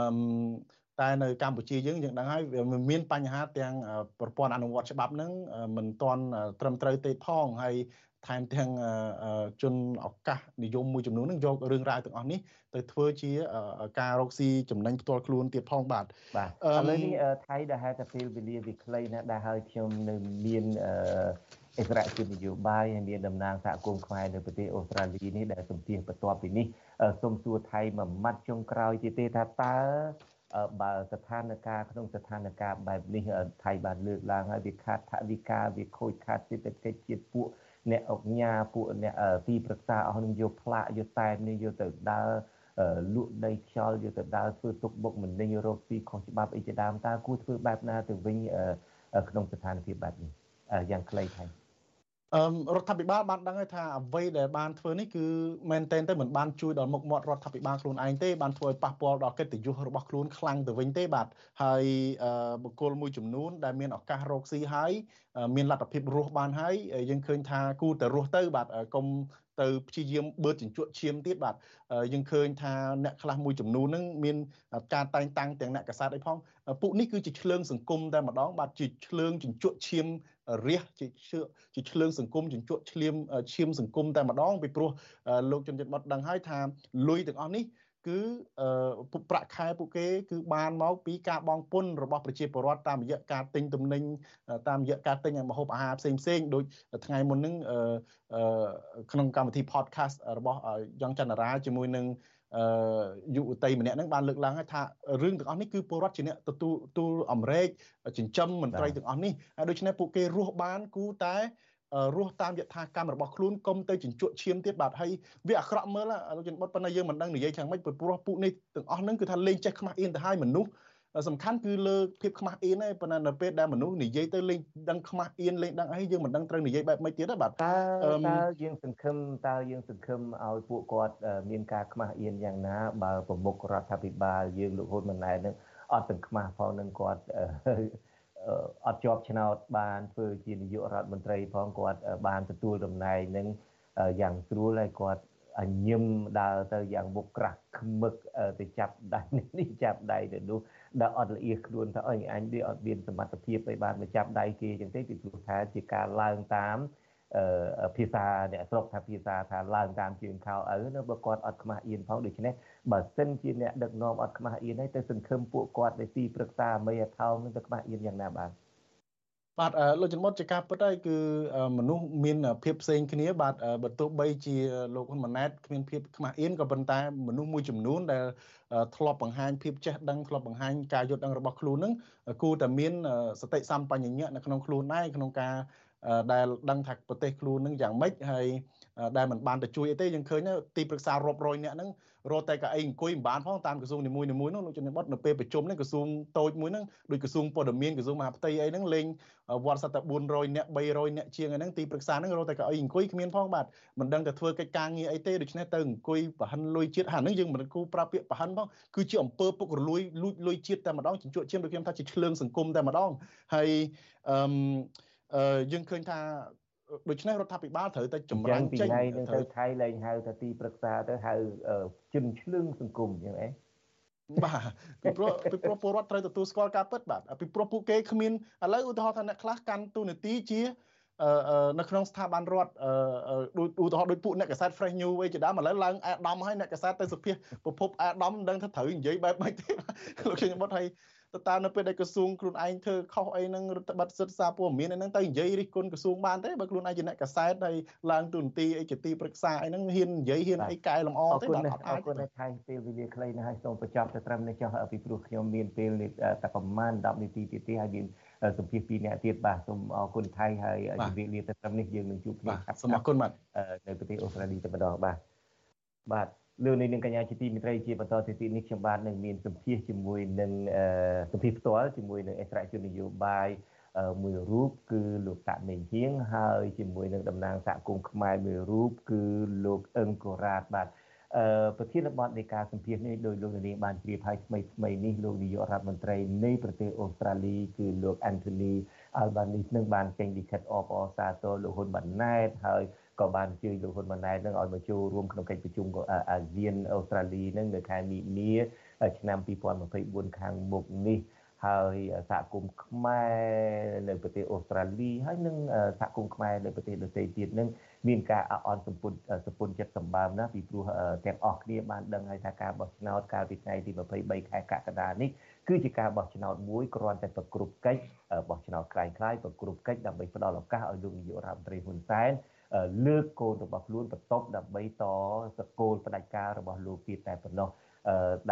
តែនៅកម្ពុជាយើងយើងដឹងហើយវាមានបញ្ហាទាំងប្រព័ន្ធអនុវត្តច្បាប់ហ្នឹងមិនទាន់ត្រឹមត្រូវទេផងហើយ ថែមទាំងជនឱកាសនិយមមួយចំនួននឹងយករឿងរ៉ាវទាំងអស់នេះទៅធ្វើជាការរកស៊ីចំណេញផ្ទាល់ខ្លួនទៀតផងបាទ
បាទឥឡូវនេះថៃដែលហៅថាពេលវេលាវាខ្លីណាស់ដែលហើយខ្ញុំនៅមានអិសរាជជានយោបាយហើយមានតំណាងសហគមន៍ខ្មែរនៅប្រទេសអូស្ត្រាលីនេះដែលសម្ភាសបន្ទាប់ពីនេះសូមសួរថៃមួយម៉ាត់ចុងក្រោយទៀតទេថាតើបើស្ថានភាពក្នុងស្ថានភាពបែបនេះថៃបានលើកឡើងហើយវាខាត់ថវិកាវាខូចខាតសេដ្ឋកិច្ចជាតិពួក អ្នកអុកញ៉ាពួកអ្នកទីប្រឹក្សាអស់នឹងយកផ្លាកយកតែនេះយកទៅដើរលក់ដីខ្យល់យកទៅដើរធ្វើទុកបុកម្នេញរកស៊ីខុសច្បាប់អីជាដើមតើគួរធ្វើបែបណាទៅវិញក្នុងស្ថានភាពបែបនេះយ៉ាងខ្លីថៃ
អឺរដ្ឋាភិបាលបានដឹងហើយថាអ្វីដែលបានធ្វើនេះគឺមែនតែនទៅមិនបានជួយដល់មុខមាត់រដ្ឋាភិបាលខ្លួនឯងទេបានធ្វើឲ្យប៉ះពាល់ដល់កិត្តិយសរបស់ខ្លួនខ្លាំងទៅវិញទេបាទហើយបុគ្គលមួយចំនួនដែលមានឱកាសរកស៊ីហើយមានលទ្ធភាពរស់បានហើយយើងឃើញថាគូតែរស់ទៅបាទកុំទៅព្យាយាមបឺតជញ្ជក់ឈាមទៀតបាទយើងឃើញថាអ្នកខ្លះមួយចំនួនហ្នឹងមានការតែងតាំងទាំងអ្នកកសែតអីផងពួកនេះគឺជាឆ្លើងសង្គមតែម្ដងបាទជាឆ្លើងជញ្ជក់ឈាម រះជាជាឆ្លើងសង្គមជញ្ជក់ឈាមឈាមសង្គមតែម្ដងពីព្រោះលោកជនជាតិបាត់ដឹងហើយថាលុយទាំងអស់នេះគឺពុកប្រាក់ខែពួកគេ គឺបានមកពីការបង់ពន្ធរបស់ប្រជាពលរដ្ឋតាមរយៈការទិញទំនិញតាមរយៈការទិញម្ហូបអាហារផ្សេងផ្សេងដូចថ្ងៃមុនហ្នឹងក្នុងកម្មវិធី podcast របស់យ៉ងច័ន្ទរាជាមួយនឹង យុវតីម្នាក់ហ្នឹងបានលើកឡើងថារឿងទាំងអស់នេះគឺពលរដ្ឋជាអ្នកទទួលទូលអមរេចចិញ្ចឹមមន្ត្រីទាំងអស់នេះហើយដូច្នេះពួកគេរស់បានគូតែរស់តាមយថាកម្មរបស់ខ្លួនកុំទៅជញ្ជក់ឈាមទៀតបាទហើយវាអាក្រក់មើលលោកជនបុតប៉ុន្តែយើងមិនដឹងនិយាយខាងម៉េចព្រោះពួកនេះទាំងអស់ហ្នឹងគឺថាលេងចេះខ្មាស់អៀនទៅហើយមនុស្ស សំខាន់គឺលើភាពខ្មាស់អៀនឯងប៉ុន្តែនៅពេលដែលមនុស្សនិយាយទៅលេងដឹងខ្មាស់អៀនលេងដឹងអីយើងមិនដឹងត្រូវនិយាយបែបម៉េចទៀតបាទ
តើតើយើងសង្ឃឹមតើយើងសង្ឃឹមឲ្យពួកគាត់មានការខ្មាស់អៀនយ៉ាងណាបើប្រមុខរដ្ឋាភិបាលយើងលោកហ៊ុនម៉ាណែតនឹងអត់ទាំងខ្មាស់ផងនឹងគាត់អត់ជាប់ឆ្នោតបានធ្វើជានាយករដ្ឋមន្ត្រីផងគាត់បានទទួលតំណែងនឹងយ៉ាងស្រួលហើយគាត់ញឹមដើរទៅយ៉ាងមុខក្រាស់ខ្មឹកទៅចាប់ដៃនេះចាប់ដៃទៅនោះ ដែលអត់ល្អៀសខ្លួនថាអីអញវាអត់មានសមត្ថភាពឲ្យបានមកចាប់ដៃគេអញ្ចឹងទេពីព្រោះថាជាការឡើងតាមអឺភាសាអ្នកស្រុកថាភាសាថាឡើងតាមជើងខោឪនៅបើគាត់អត់ខ្មាស់អៀនផងដូច្នេះបើសិនជាអ្នកដឹកនាំអត់ខ្មាស់អៀនហើយទៅសង្ឃឹមពួកគាត់នៃទីប្រឹក្សាមេអថោងនឹងទៅខ្មាស់អៀនយ៉ាងណាបាទ
បាទលោកចន្ទមុតជាការពិតហើយគឺមនុស្សមានភាពផ្សេងគ្នា បាទបើទោះបីជាលោកហ៊ុនម៉ាណែតគ្មានភាពខ្មាស់អៀនក៏ប៉ុន្តែមនុស្សមួយចំនួនដែលធ្លាប់បង្ហាញភាពចេះដឹងធ្លាប់បង្ហាញការយល់ដឹងរបស់ខ្លួននឹងគួរតែមានសតិសម្បញ្ញៈនៅក្នុងខ្លួនដែរក្នុងការដែលដឹងថាប្រទេសខ្លួននឹងយ៉ាងម៉េចហើយដែលมันបានទៅជួយអីទេយើងឃើញទីប្រឹក្សារាប់រយនាក់ហ្នឹង រត់តែកៅអីអង្គុយមិនបានផងតាមក្រសួងនីមួយៗនោះលោកជំនាញបត់នៅពេលប្រជុំហ្នឹងក្រសួងតូចមួយហ្នឹងដូចក្រសួងព័ត៌មានក្រសួងមហាផ្ទៃអីហ្នឹងលេងវត្តសតតែ400នាក់300នាក់ជាងហ្នឹងទីប្រឹក្សាហ្នឹងរត់តែកៅអីអង្គុយគ្មានផងបាទមិនដឹងទៅធ្វើកិច្ចការងារអីទេដូច្នេះទៅអង្គុយប្រហិនលុយជាតិហាហ្នឹងយើងមិនគូប្រាប់ពាក្យប្រហិនផងគឺជាអំពើពុករលួយលួចលុយជាតិតែម្ដងជញ្ជក់ឈាមដូចខ្ញុំថាជាឆ្លើងសង្គមតែម្ដងហើយអឺយើងឃើញថា ដូច្នេះរដ្ឋាភិបាលត្រូវតែចម្រាញ់
ចេញពីថ្ងៃនឹងទៅថៃលែងហៅថាទីប្រឹក្សាទៅហៅជិនឆ្លឹងសង្គមយ៉ាងអី
បាទពីព្រោះពីព្រោះពលរដ្ឋត្រូវទទួលស្គាល់ការពិតបាទពីព្រោះពួកគេគ្មានឥឡូវឧទាហរណ៍ថាអ្នកខ្លះកាន់ទូនាទីជានៅក្នុងស្ថាប័នរដ្ឋដូចឧទាហរណ៍ដូចពួកអ្នកកសែត Fresh News អីជាដើមឥឡូវឡើងអាដាមហើយអ្នកកសែតទៅសុភាប្រភពអាដាមមិនដឹងថាត្រូវនិយាយបែបម៉េចទេលោកខ្ញុំបុតហើយ ទៅតើនៅពេលដែលក្រសួងខ្លួនឯងធ្វើខុសអីហ្នឹងរដ្ឋបတ်សិទ្ធិសារព័ត៌មានអីហ្នឹងទៅនិយាយរិះគន់ក្រសួងបានទេបើខ្លួនឯងជាអ្នកកសែតហើយឡើងទូនទីអីជាទីប្រឹក្សាអីហ្នឹងហ៊ាននិយាយហ៊ានអីកែលម្អទេ
បាទអរគុណអ្នកថៃពេលវេលាខ្លីណាស់ហើយសូមបញ្ចប់ទៅត្រឹមនេះចុះពីព្រោះខ្ញុំមានពេលតែប្រហែល10នាទីទៀតទេហើយមានសម្ភារពីរអ្នកទៀតបាទសូមអរគុណថៃហើយជម្រាបលាទៅត្រឹមនេះយើងនឹងជួបគ្នា
សូមអរគុណបាទ
នៅប្រទេសអូស្ត្រាលីតែម្ដងបាទបាទ លោកនាងកញ្ញាជាទីមេត្រីជាបន្តទៅទីនេះខ្ញុំបាទនឹងមានសម្ភាសជាមួយនឹងសម្ភាសផ្ទាល់ជាមួយនឹងអក្សរជននយោបាយមួយរូបគឺលោកតាក់មេងហៀងហើយជាមួយនឹងតំណាងសហគមន៍ខ្មែរមួយរូបគឺលោកអឹងកូរ៉ាតបាទអឺប្រធានបទនៃការសម្ភាសនេះដោយលោកនាងបានជ្រាបហើយថ្មីថ្មីនេះលោកនាយករដ្ឋមន្ត្រីនៃប្រទេសអូស្ត្រាលីគឺលោក Anthony Albanese នឹងបានចេញលិខិតអបអរសាទរលោកហ៊ុនម៉ាណែតហើយ ក៏បានអញ្ជើញលោកហ៊ុនម៉ាណែតនឹងឲ្យមកចូលរួមក្នុងកិច្ចប្រជុំអាស៊ានអូស្ត្រាលីនឹងនៅខែមីនាឆ្នាំ2024ខាងមុខនេះហើយសហគមន៍ខ្មែរនៅប្រទេសអូស្ត្រាលីហើយនិងសហគមន៍ខ្មែរនៅប្រទេសដទៃទៀតនឹងមានការអអន់សម្ពុតសម្ពុតចិត្តសម្បើមណាស់ពីព្រោះទាំងអស់គ្នាបានដឹងហើយថាការបោះឆ្នោតកាលពីថ្ងៃទី23ខែកក្កដានេះគឺជាការបោះឆ្នោតមួយគ្រាន់តែប្រគ្រប់កិច្ចបោះឆ្នោតខ្លាំងៗប្រគ្រប់កិច្ចដើម្បីផ្ដល់ឱកាសឲ្យលោកនាយករដ្ឋមន្ត្រីហ៊ុនសែន លើកកូនរបស់ខ្លួនបន្ទប់ដើម្បីតសកលផ្ដាច់ការរបស់លោកទៀតតែប៉ុណ្ណោះ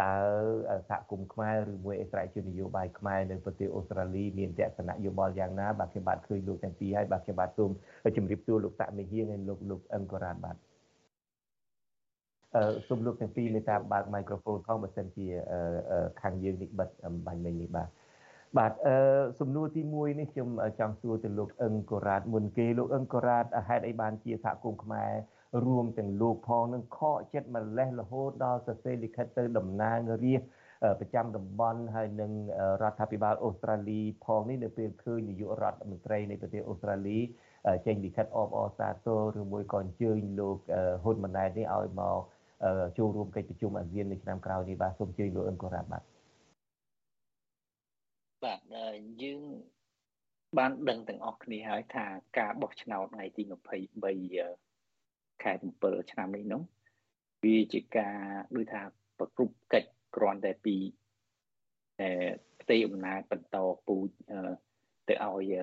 ដើរសហគមន៍ខ្មែរឬមួយអស្រ័យជននយោបាយខ្មែរនៅប្រទេសអូស្ត្រាលីមានទស្សនៈយោបល់យ៉ាងណាបាទខ្ញុំបាទឃើញលោកទាំងពីរហើយបាទខ្ញុំបាទសូមជម្រាបសួរលោកតាក់មេហៀងហើយលោកលោកអឹងកូរ៉ានបាទអឺសូមលោកទាំងពីរមេត្តាបើកមីក្រូហ្វូនផងបើសិនជាខាងយើងនេះបិទបាញ់មិញនេះបាទ បាទអឺសំណួរទី1នេះខ្ញុំចង់សួរទៅលោកអឹងកូរ៉ាតមុនគេលោកអឹងកូរ៉ាតហេតុអីបានជាសហគមន៍ខ្មែររួមទាំងលោកផងនឹងខកចិត្តម្លេះរហូតដល់សរសេរលិខិតទៅតំណាងរាជប្រចាំតំបន់ហើយនឹងរដ្ឋាភិបាលអូស្ត្រាលីផងនេះនៅពេលឃើញនាយករដ្ឋមន្ត្រីនៃប្រទេសអូស្ត្រាលីចេញលិខិតអបអរសាទរឬមួយក៏អញ្ជើញលោកហ៊ុនម៉ាណែតនេះឲ្យមកចូលរួមកិច្ចប្រជុំអាស៊ាននៅឆ្នាំក្រោយនេះបាទសូមអញ្ជើញលោកអឹងកូរ៉ាបាទ
បាទយើងបានដឹងទាំងអស់គ្នាហើយថាការបោះឆ្នោតថ្ងៃទី23ខែ7ឆ្នាំនេះនោះវាជាការដូចថាប្រគ្រប់កិច្ចគ្រាន់តែពីផ្ទៃអំណាចបន្តពូជទៅឲ្យ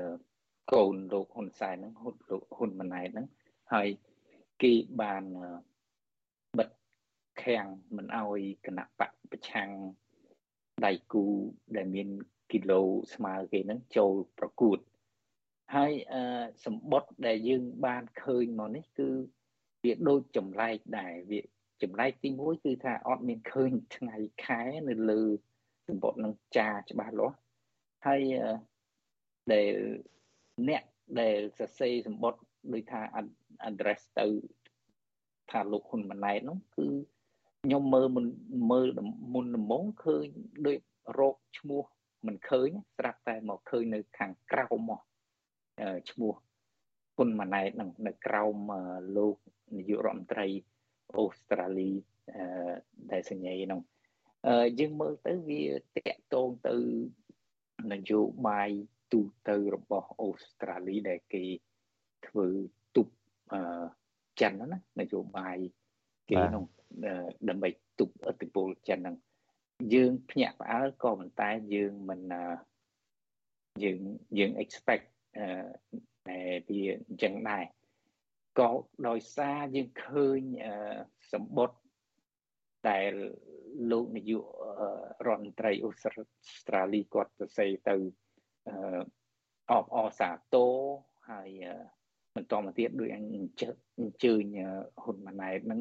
កូនលោកហ៊ុនសែនហ្នឹងហ៊ុនលោកហ៊ុនម៉ាណែតហ្នឹងហើយគេបានបិទខាំងមិនឲ្យគណៈបកប្រឆាំងដៃគូដែលមាន គីឡូស្មើគេហ្នឹងចូលប្រកួតហើយអឺសម្បត្តិដែលយើងបានឃើញមកនេះគឺវាដូចចម្លែកដែរវាចម្លែកទី1គឺថាអត់មានឃើញថ្ងៃខែនៅលើសម្បត្តិនឹងចាច្បាស់លាស់ហើយដែលអ្នកដែលសរសេរសម្បត្តិដូចថា address ទៅថាលោកហ៊ុនម៉ាណែតនោះគឺខ្ញុំមើលមើលមុនដំបូងឃើញដូចរោគឈ្មោះ មិនឃើញស្រាប់តែមកឃើញនៅខាងក្រៅមកឈ្មោះហ៊ុនម៉ាណែតនឹងនៅក្រោមលោកនាយករដ្ឋមន្ត្រីអូស្ត្រាលីដែលសញ្ញេនោះយើងមើលទៅវាតកតងទៅនយោបាយទូទៅរបស់អូស្ត្រាលីដែលគេធ្វើទប់ចិនណានយោបាយគេនោះដើម្បីទប់ឥទ្ធិពលចិនហ្នឹង យើងភ្ញាក់ផ្អើលក៏ប៉ុន្តែយើងមិនយើងយើង expect តែវាអញ្ចឹងដែរក៏ដោយសារយើងឃើញសម្បត្តិដែលលោកនាយករដ្ឋមន្ត្រីអូស្ត្រាលីគាត់សរសេរទៅអបអសាទរហើយបន្តមកទៀតដោយអញ្ជើញហ៊ុនម៉ាណែតហ្នឹង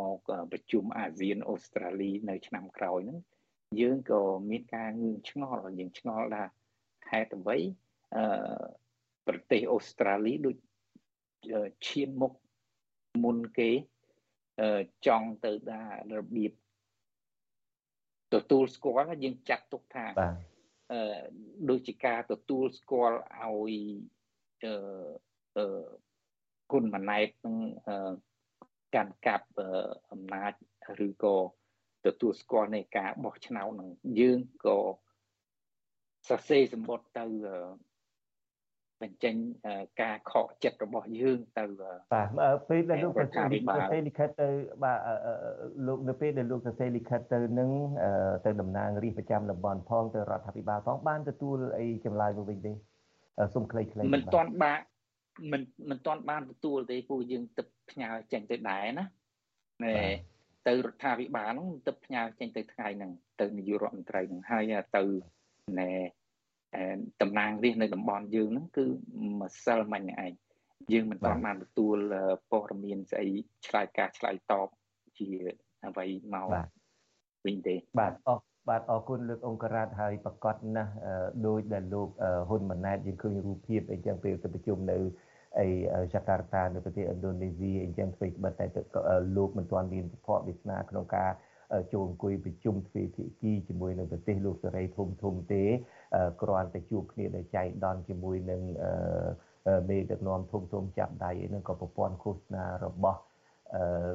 មកប្រជុំអាស៊ានអូស្ត្រាលីនៅឆ្នាំក្រោយហ្នឹងយើងក៏មានការងឿងឆ្ងល់យើងឆ្ងល់ថាហេតុអ្វីអឺប្រទេសអូស្ត្រាលីដូចឈានមុខមុនគេចង់ទៅដល់របៀបទទួលស្គាល់យើងចាត់ទុកថាបាទអឺដូចជាការទទួលស្គាល់ឲ្យអឺអឺគុណម៉ណែតនឹងអឺ កាន់កាប់អំណាចឬក៏ទទួលស្គាល់នៃការបោះឆ្នោតនឹងយើងក៏សរសេរសម្បត្តិទៅបញ្ចេញការខកចិត្តរបស់យើងទៅ
បាទពេលដែលលោកសរសេរលិខិតទៅបាទលោកនៅពេលដែលលោកសរសេរលិខិតទៅនឹងទៅតំណាងរាជប្រចាំតំបន់ផងទៅរដ្ឋាភិបាលផងបានទទួលអីចម្លើយមកវិញទេសុំខ្លីៗ
មិនទាន់បានមិនមិនទាន់បានទទួលទេពូយើងទឹក ផ្ញើចេញទៅដែរណាណែទៅរដ្ឋាភិបាលហ្នឹងទឹកផ្ញើចេញទៅថ្ងៃហ្នឹងទៅនាយករដ្ឋមន្ត្រីហ្នឹងហើយទៅណែតំណាងរាស្ត្រនៅតំបន់យើងហ្នឹងគឺម្សិលមិញឯងយើងមិនទាន់បានទទួលព័ត៌មានស្អីឆ្លើយការឆ្លើយតបជាអ្វីមកវិញទេ
បាទអរបាទអរគុណលោកអង្គរាជហើយប្រកាសណាស់ដោយដែលលោកហ៊ុនម៉ាណែតយើងឃើញរូបភាពអីចឹងពេលទៅប្រជុំនៅ អីយ៉ាកាតានៅប្រទេសឥណ្ឌូនេស៊ីអីចឹងធ្វើបិទតែលោកមិនទាន់មានភ័ព្វវាសនាក្នុងការចូលអង្គុយប្រជុំទ្វេភាគីជាមួយនឹងប្រទេសលោកសេរីធំធំទេគ្រាន់តែជួបគ្នានៅចៃដន្យជាមួយនឹងមេដឹកនាំធំធំចាប់ដៃអីហ្នឹងក៏ប្រព័ន្ធឃោសនារបស់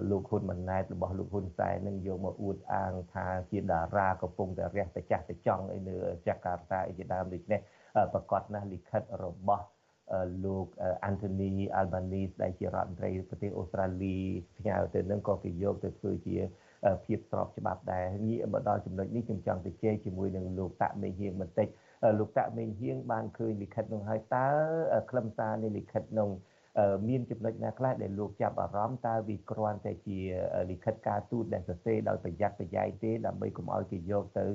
លោកហ៊ុនម៉ាណែតរបស់លោកហ៊ុនសែននឹងយកមកអួតអាងថាជាតារាកំពុងតែរះតែចាស់តែចង់អីនៅចាកាតាអីជាដើមដូចនេះប្រកាសណាស់លិខិតរបស់ លោកអាន់ថូនីអាល់បានីសដែលជារដ្ឋមន្ត្រីប្រទេសអូស្ត្រាលីផ្ញើទៅនឹងក៏គេយកទៅធ្វើជាភាពស្របច្បាប់ដែរងាកមកដល់ចំណុចនេះខ្ញុំចង់ទៅជែកជាមួយនឹងលោកតាក់មេហៀងបន្តិចលោកតាក់មេហៀងបានឃើញលិខិតនោះហើយតើខ្លឹមសារនៃលិខិតនោះមានចំណុចណាខ្លះដែលលោកចាប់អារម្មណ៍តើវាគ្រាន់តែជាលិខិតការទូតដែលសរសេរដោយប្រយ័ត្នប្រយែងទេដើម្បីកុំឲ្យគេយកទៅ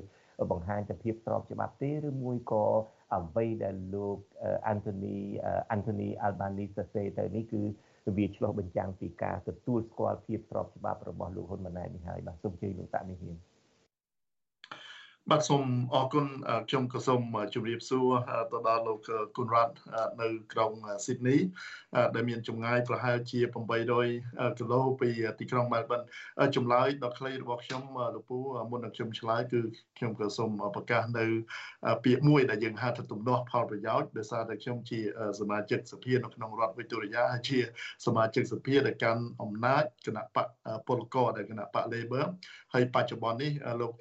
បង្ហាញតែភាពស្របច្បាប់ទេឬមួយក៏ អ្វីដែលលោកអាន់ថូនីអាន់ថូនីអាល់បានីសសរសេរទៅនេះគឺវាឆ្លោះបញ្ចាំងពីការទទួលស្គាល់ភាពស្របច្បាប់របស់លោកហ៊ុនម៉ាណែតនេះហើយបាទសូមជ័យលោកតានេះហ៊ាន
បាទសូមអរគុណខ្ញុំក៏សូមជម្រាបសួរទៅដល់លោកគុណរ៉ាត់នៅក្រុងស៊ីដនីដែលមានចម្ងាយប្រហែលជា800គីឡូពីទីក្រុងមែលប៊នចម្លើយដល់ខ្លីរបស់ខ្ញុំលោកពូមុននឹងខ្ញុំឆ្លើយគឺខ្ញុំក៏សូមប្រកាសនៅពាក្យមួយដែលយើងហៅថាទំនាស់ផលប្រយោជន៍ដោយសារតែខ្ញុំជាសមាជិកសភានៅក្នុងរដ្ឋវិទូរីយ៉ាហើយជាសមាជិកសភាដែលកាន់អំណាចគណៈបកពលករដែលគណៈបក Labor ហើយបច្ចុប្បន្ននេះលោក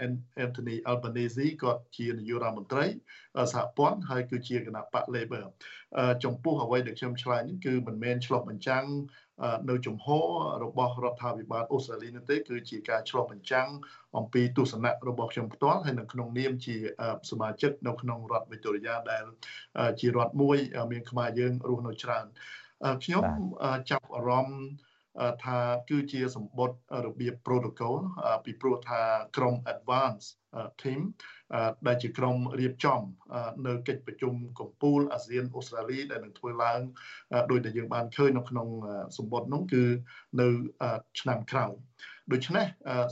Anthony Albanese គាត់ជានាយករដ្ឋមន្ត្រីសហព័ន្ធហើយគឺជាគណៈបក Labor ចំពោះអ្វីដែលខ្ញុំឆ្លើយនេះគឺមិនមែនឆ្លុះបញ្ចាំងនៅជំហររបស់រដ្ឋាភិបាលអូស្ត្រាលីនោះទេគឺជាការឆ្លុះបញ្ចាំងអំពីទស្សនៈរបស់ខ្ញុំផ្ទាល់ហើយនៅក្នុងនាមជាសមាជិកនៅក្នុងរដ្ឋវីតូរីយ៉ាដែលជារដ្ឋមួយ មានខ្មែរយើងរស់នៅច្រើនខ្ញុំចាប់អារម្មណ៍ ថាគឺជាសម្បត្តិរបៀប protocol ពីព្រោះថាក្រុម advance team ដែលជាក្រុមរៀបចំ នៅកិច្ចប្រជុំកំពូលអាស៊ានអូស្ត្រាលីដែលនឹងធ្វើឡើងដោយដែលយើងបានឃើញនៅក្នុងសម្បត្តិនោះគឺនៅឆ្នាំក្រោយដូច្នេះ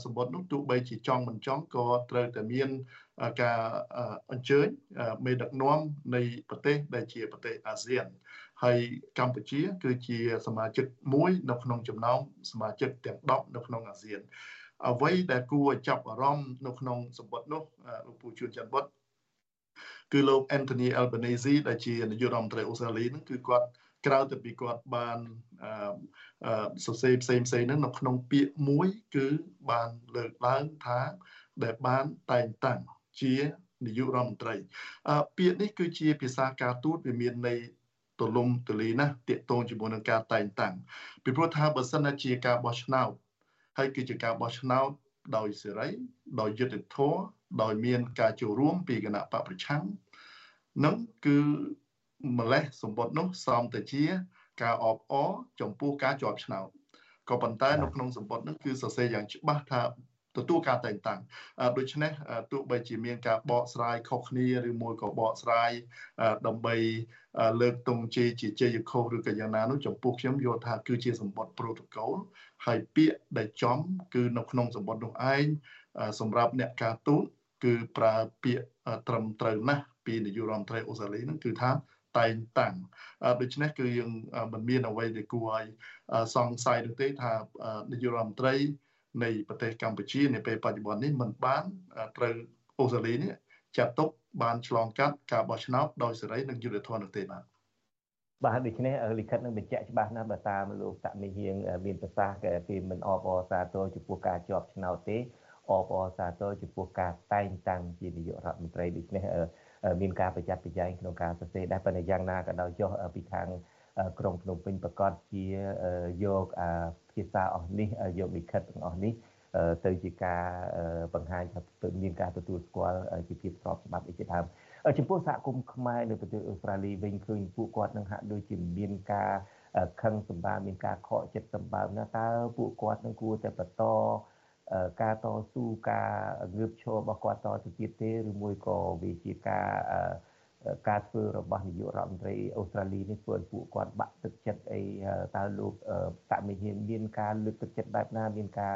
សម្បត្តិនោះទោះបីជាចង់មិនចង់ក៏ត្រូវតែមានការអញ្ជើញមេដឹកនាំនៃប្រទេសដែលជាប្រទេសអាស៊ាន ហើយកម្ពុជា គឺជាសមាជិកមួយនៅក្នុងចំណោមសមាជិកទាំង10នៅក្នុងអាស៊ានអ្វីដែលគួរឲ្យចាប់អារម្មណ៍នៅក្នុងសម្បត្តិនោះលោកពូជួនច័ន្ទបុតគឺលោក Anthony Albanese ដែលជានាយករដ្ឋមន្ត្រីអូស្ត្រាលីហ្នឹងគឺគាត់ក្រៅទៅពីគាត់បានសរសេរផ្សេងផ្សេងហ្នឹងនៅក្នុងពាក្យមួយគឺបានលើកឡើងថាដែលបានតែងតាំងជានាយករដ្ឋមន្ត្រីពាក្យនេះគឺជាភាសាការទូតវាមានន័យ ទលំទលីណាស់តាកតងជាមួយនឹងការតែងតាំងពីព្រោះថាបើសិនជាការបោះឆ្នោតហើយគឺជាការបោះឆ្នោតដោយសេរីដោយយុត្តិធម៌ដោយមានការចូលរួមពីគណៈបកប្រឆាំងនឹងគឺម្លេះសម្បត្តិនោះសមទៅជា ការអបអរចំពោះការជាប់ឆ្នោតក៏ប៉ុន្តែនៅក្នុងសម្បត្តិនោះគឺសរសេរយ៉ាងច្បាស់ថា ទទួលការតែងតាំងដូច្នេះទោះបីជាមានការបកស្រាយខុសគ្នាឬមួយក៏បកស្រាយដើម្បីលើកទង់ជ័យជាជ័យខុសឬក៏យ៉ាងណានោះចំពោះខ្ញុំយល់ថាគឺជាសម្បត្តិ protocol ហើយពាក្យដែលចំគឺនៅក្នុងសម្បត្តិនោះឯងសម្រាប់អ្នកការទូតគឺប្រើពាក្យត្រឹមត្រូវណាស់ពីនាយករដ្ឋមន្ត្រីអូស្ត្រាលីហ្នឹងគឺថាតែងតាំងដូច្នេះគឺយើងមិនមានអ្វីដែលគួរឲ្យសង្ស័យនោះទេថានាយករដ្ឋមន្ត្រី នៃប្រទេសកម្ពុជានាពេលបច្ចុប្បន្ននេះមិនបានត្រូវអូស្ត្រាលីនេះចាត់ទុកបានឆ្លងកាត់ការបោះឆ្នោតដោយសេរីនិងយុត្តិធម៌នោះទេបាទ
បាទដូច្នេះលិខិតនឹងបញ្ជាក់ច្បាស់ណាស់បើតាមលោកតាមីហៀងមានប្រសាសន៍គេមិនអបអរសាទរចំពោះការជាប់ឆ្នោតទេអបអរសាទរចំពោះការតែងតាំងជានាយករដ្ឋមន្ត្រីដូច្នេះមានការប្រយ័ត្នប្រយែងក្នុងការសរសេរដែរប៉ុន្តែយ៉ាងណាក៏ដោយចុះពីខាងក្រុងភ្នំពេញប្រកាសជាយក ភាសាអស់នេះយកលិខិតទាំងអស់នេះទៅជាការបង្ហាញថាមានការទទួលស្គាល់ជាភាពស្របច្បាប់អីជាដើមចំពោះសហគមន៍ខ្មែរនៅប្រទេសអូស្ត្រាលីវិញឃើញពួកគាត់នឹងហាក់ដូចជាមានការខឹងសម្បាមានការខកចិត្តសម្បើមណាតើពួកគាត់នឹងគួរតែបន្តការតស៊ូការងើបឈររបស់គាត់តទៅទៀតទេឬមួយក៏វាជាការ ការធ្វើរបស់នាយករដ្ឋមន្ត្រីអូស្ត្រាលីនេះធ្វើឲ្យពួកគាត់បាក់ទឹកចិត្តអីតើលោកតមិហ៊ានមានការលើកទឹកចិត្តបែបណាមានការ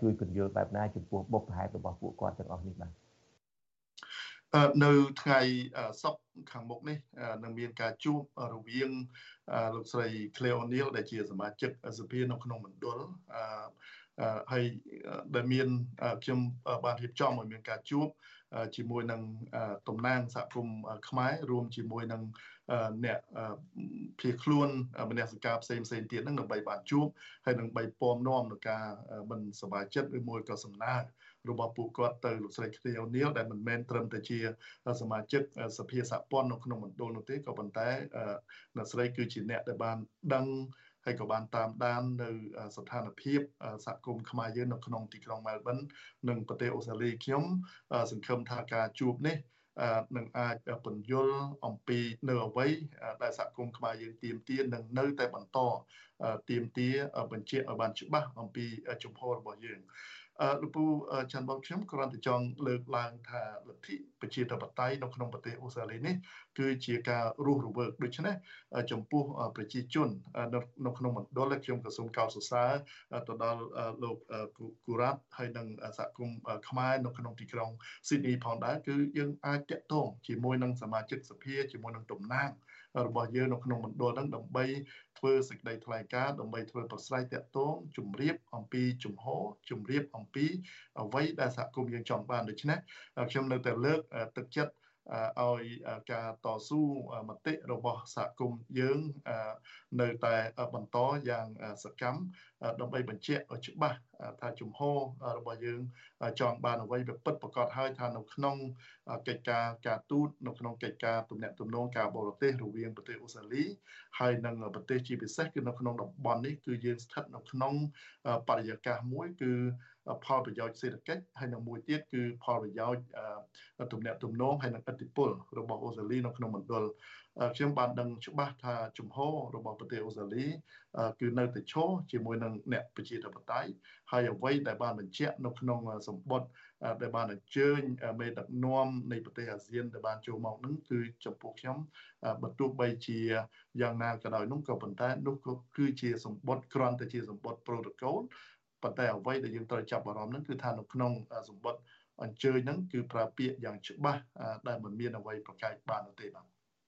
ជួយពន្យល់បែបណាចំពោះបុព្វហេតុរបស់ពួកគាត់ទាំងអស់នេះបាទ
នៅថ្ងៃសុក្រខាងមុខនេះនឹងមានការជួបរវាងលោកស្រី Claire O'Neil ដែលជាសមាជិកសភានៅក្នុងមណ្ឌលហើយដែលមានខ្ញុំបានរៀបចំឲ្យមានការជួប ជាមួយនឹងតំណាងសហគមន៍ខ្មែររួមជាមួយនឹងអ្នកភៀសខ្លួនមនសិការផ្សេងផ្សេងទៀតហ្នឹងដើម្បីបានជួបហើយនឹងបីពំនាំនឹងការមិនសប្បាយចិត្តឬមួយក៏សំណើរបស់ពួកគាត់ទៅលោកស្រីគ្នាអូនីលដែលមិនមែនត្រឹមតែជាសមាជិកសភាសហព័ន្ធនៅក្នុងមណ្ឌលនោះទេក៏ប៉ុន្តែអ្នកស្រីគឺជាអ្នកដែលបានដឹង ហើយក៏បានតាមដាននៅស្ថានភាពសហគមន៍ខ្មែរយើងនៅក្នុងទីក្រុងមែលប៊ននិងប្រទេសអូស្ត្រាលីខ្ញុំសង្ឃឹមថាការជួបនេះនឹងអាចពន្យល់អំពីនៅអ្វីដែលសហគមន៍ខ្មែរយើងទៀមទានឹងនៅតែបន្តទៀមទាបញ្ជាក់ឲ្យបានច្បាស់អំពីជំហររបស់យើង លោកពូច័ន្ទបងខ្ញុំគ្រាន់តែចង់លើកឡើងថាលទ្ធិប្រជាធិបតេយ្យនៅក្នុងប្រទេសអូស្ត្រាលីនេះគឺជាការរស់រវើកដូច្នេះចំពោះប្រជាជននៅក្នុងមណ្ឌលខ្ញុំក៏សូមកោតសរសើរទៅដល់លោកគូរ៉ាត់ហើយនិងសហគមន៍ខ្មែរនៅក្នុងទីក្រុងស៊ីដនីផងដែរគឺយើងអាចតាក់ទងជាមួយនឹងសមាជិកសភាជាមួយនឹងតំណាងរបស់យើងនៅក្នុងមណ្ឌលហ្នឹងដើម្បី ធ្វើសេចក្តីថ្លែងការណ៍ដើម្បីធ្វើប្រស្រ័យតាក់ទងជំរាបអំពីជំហរជំរាបអំពីអ្វីដែលសហគមន៍យើងចង់បានដូច្នេះខ្ញុំនៅតែលើកទឹកចិត្តឲ្យការតស៊ូមតិរបស់សហគមន៍យើងនៅតែបន្តយ៉ាងសកម្ម ដើម្បីបញ្ជាក់ឲ្យច្បាស់ថាជំហររបស់យើងចង់បានអ្វីវាពិតប្រកបហើយថានៅក្នុងកិច្ចការការទូតនៅក្នុងកិច្ចការទំនាក់ទំនងការបរទេសរវាងប្រទេសអូស្ត្រាលីហើយនិងប្រទេសជាពិសេសគឺនៅក្នុងតំបន់នេះគឺយើងស្ថិតនៅក្នុងបរិយាកាសមួយគឺផលប្រយោជន៍សេដ្ឋកិច្ចហើយនិងមួយទៀតគឺផលប្រយោជន៍ទំនាក់ទំនងហើយនិងឥទ្ធិពលរបស់អូស្ត្រាលីនៅក្នុងមណ្ឌលខ្ញុំបានដឹងច្បាស់ថាជំហររបស់ប្រទេសអូស្ត្រាលីគឺនៅតែឈរជាមួយនៅនឹងអ្នកប្រជាធិបតេយ្យហើយអ្វីដែលបានបញ្ជាក់នៅក្នុងសម្បត្តិដែលបានអញ្ជើញមេដឹកនាំនៃប្រទេសអាស៊ានដែលបានចូលមកនឹងគឺចំពោះខ្ញុំបើទោះបីជាយ៉ាងណាក៏ដោយនោះក៏ប៉ុន្តែនោះក៏គឺជាសម្បត្តិគ្រាន់តែជាសម្បត្តិ protocol ប៉ុន្តែអ្វីដែលយើងត្រូវចាប់អារម្មណ៍នឹងគឺថានៅក្នុងសម្បត្តិអញ្ជើញហ្នឹងគឺប្រើពាក្យយ៉ាងច្បាស់ដែលមិនមានអ្វីប្រកែកបាននោះទេបាទ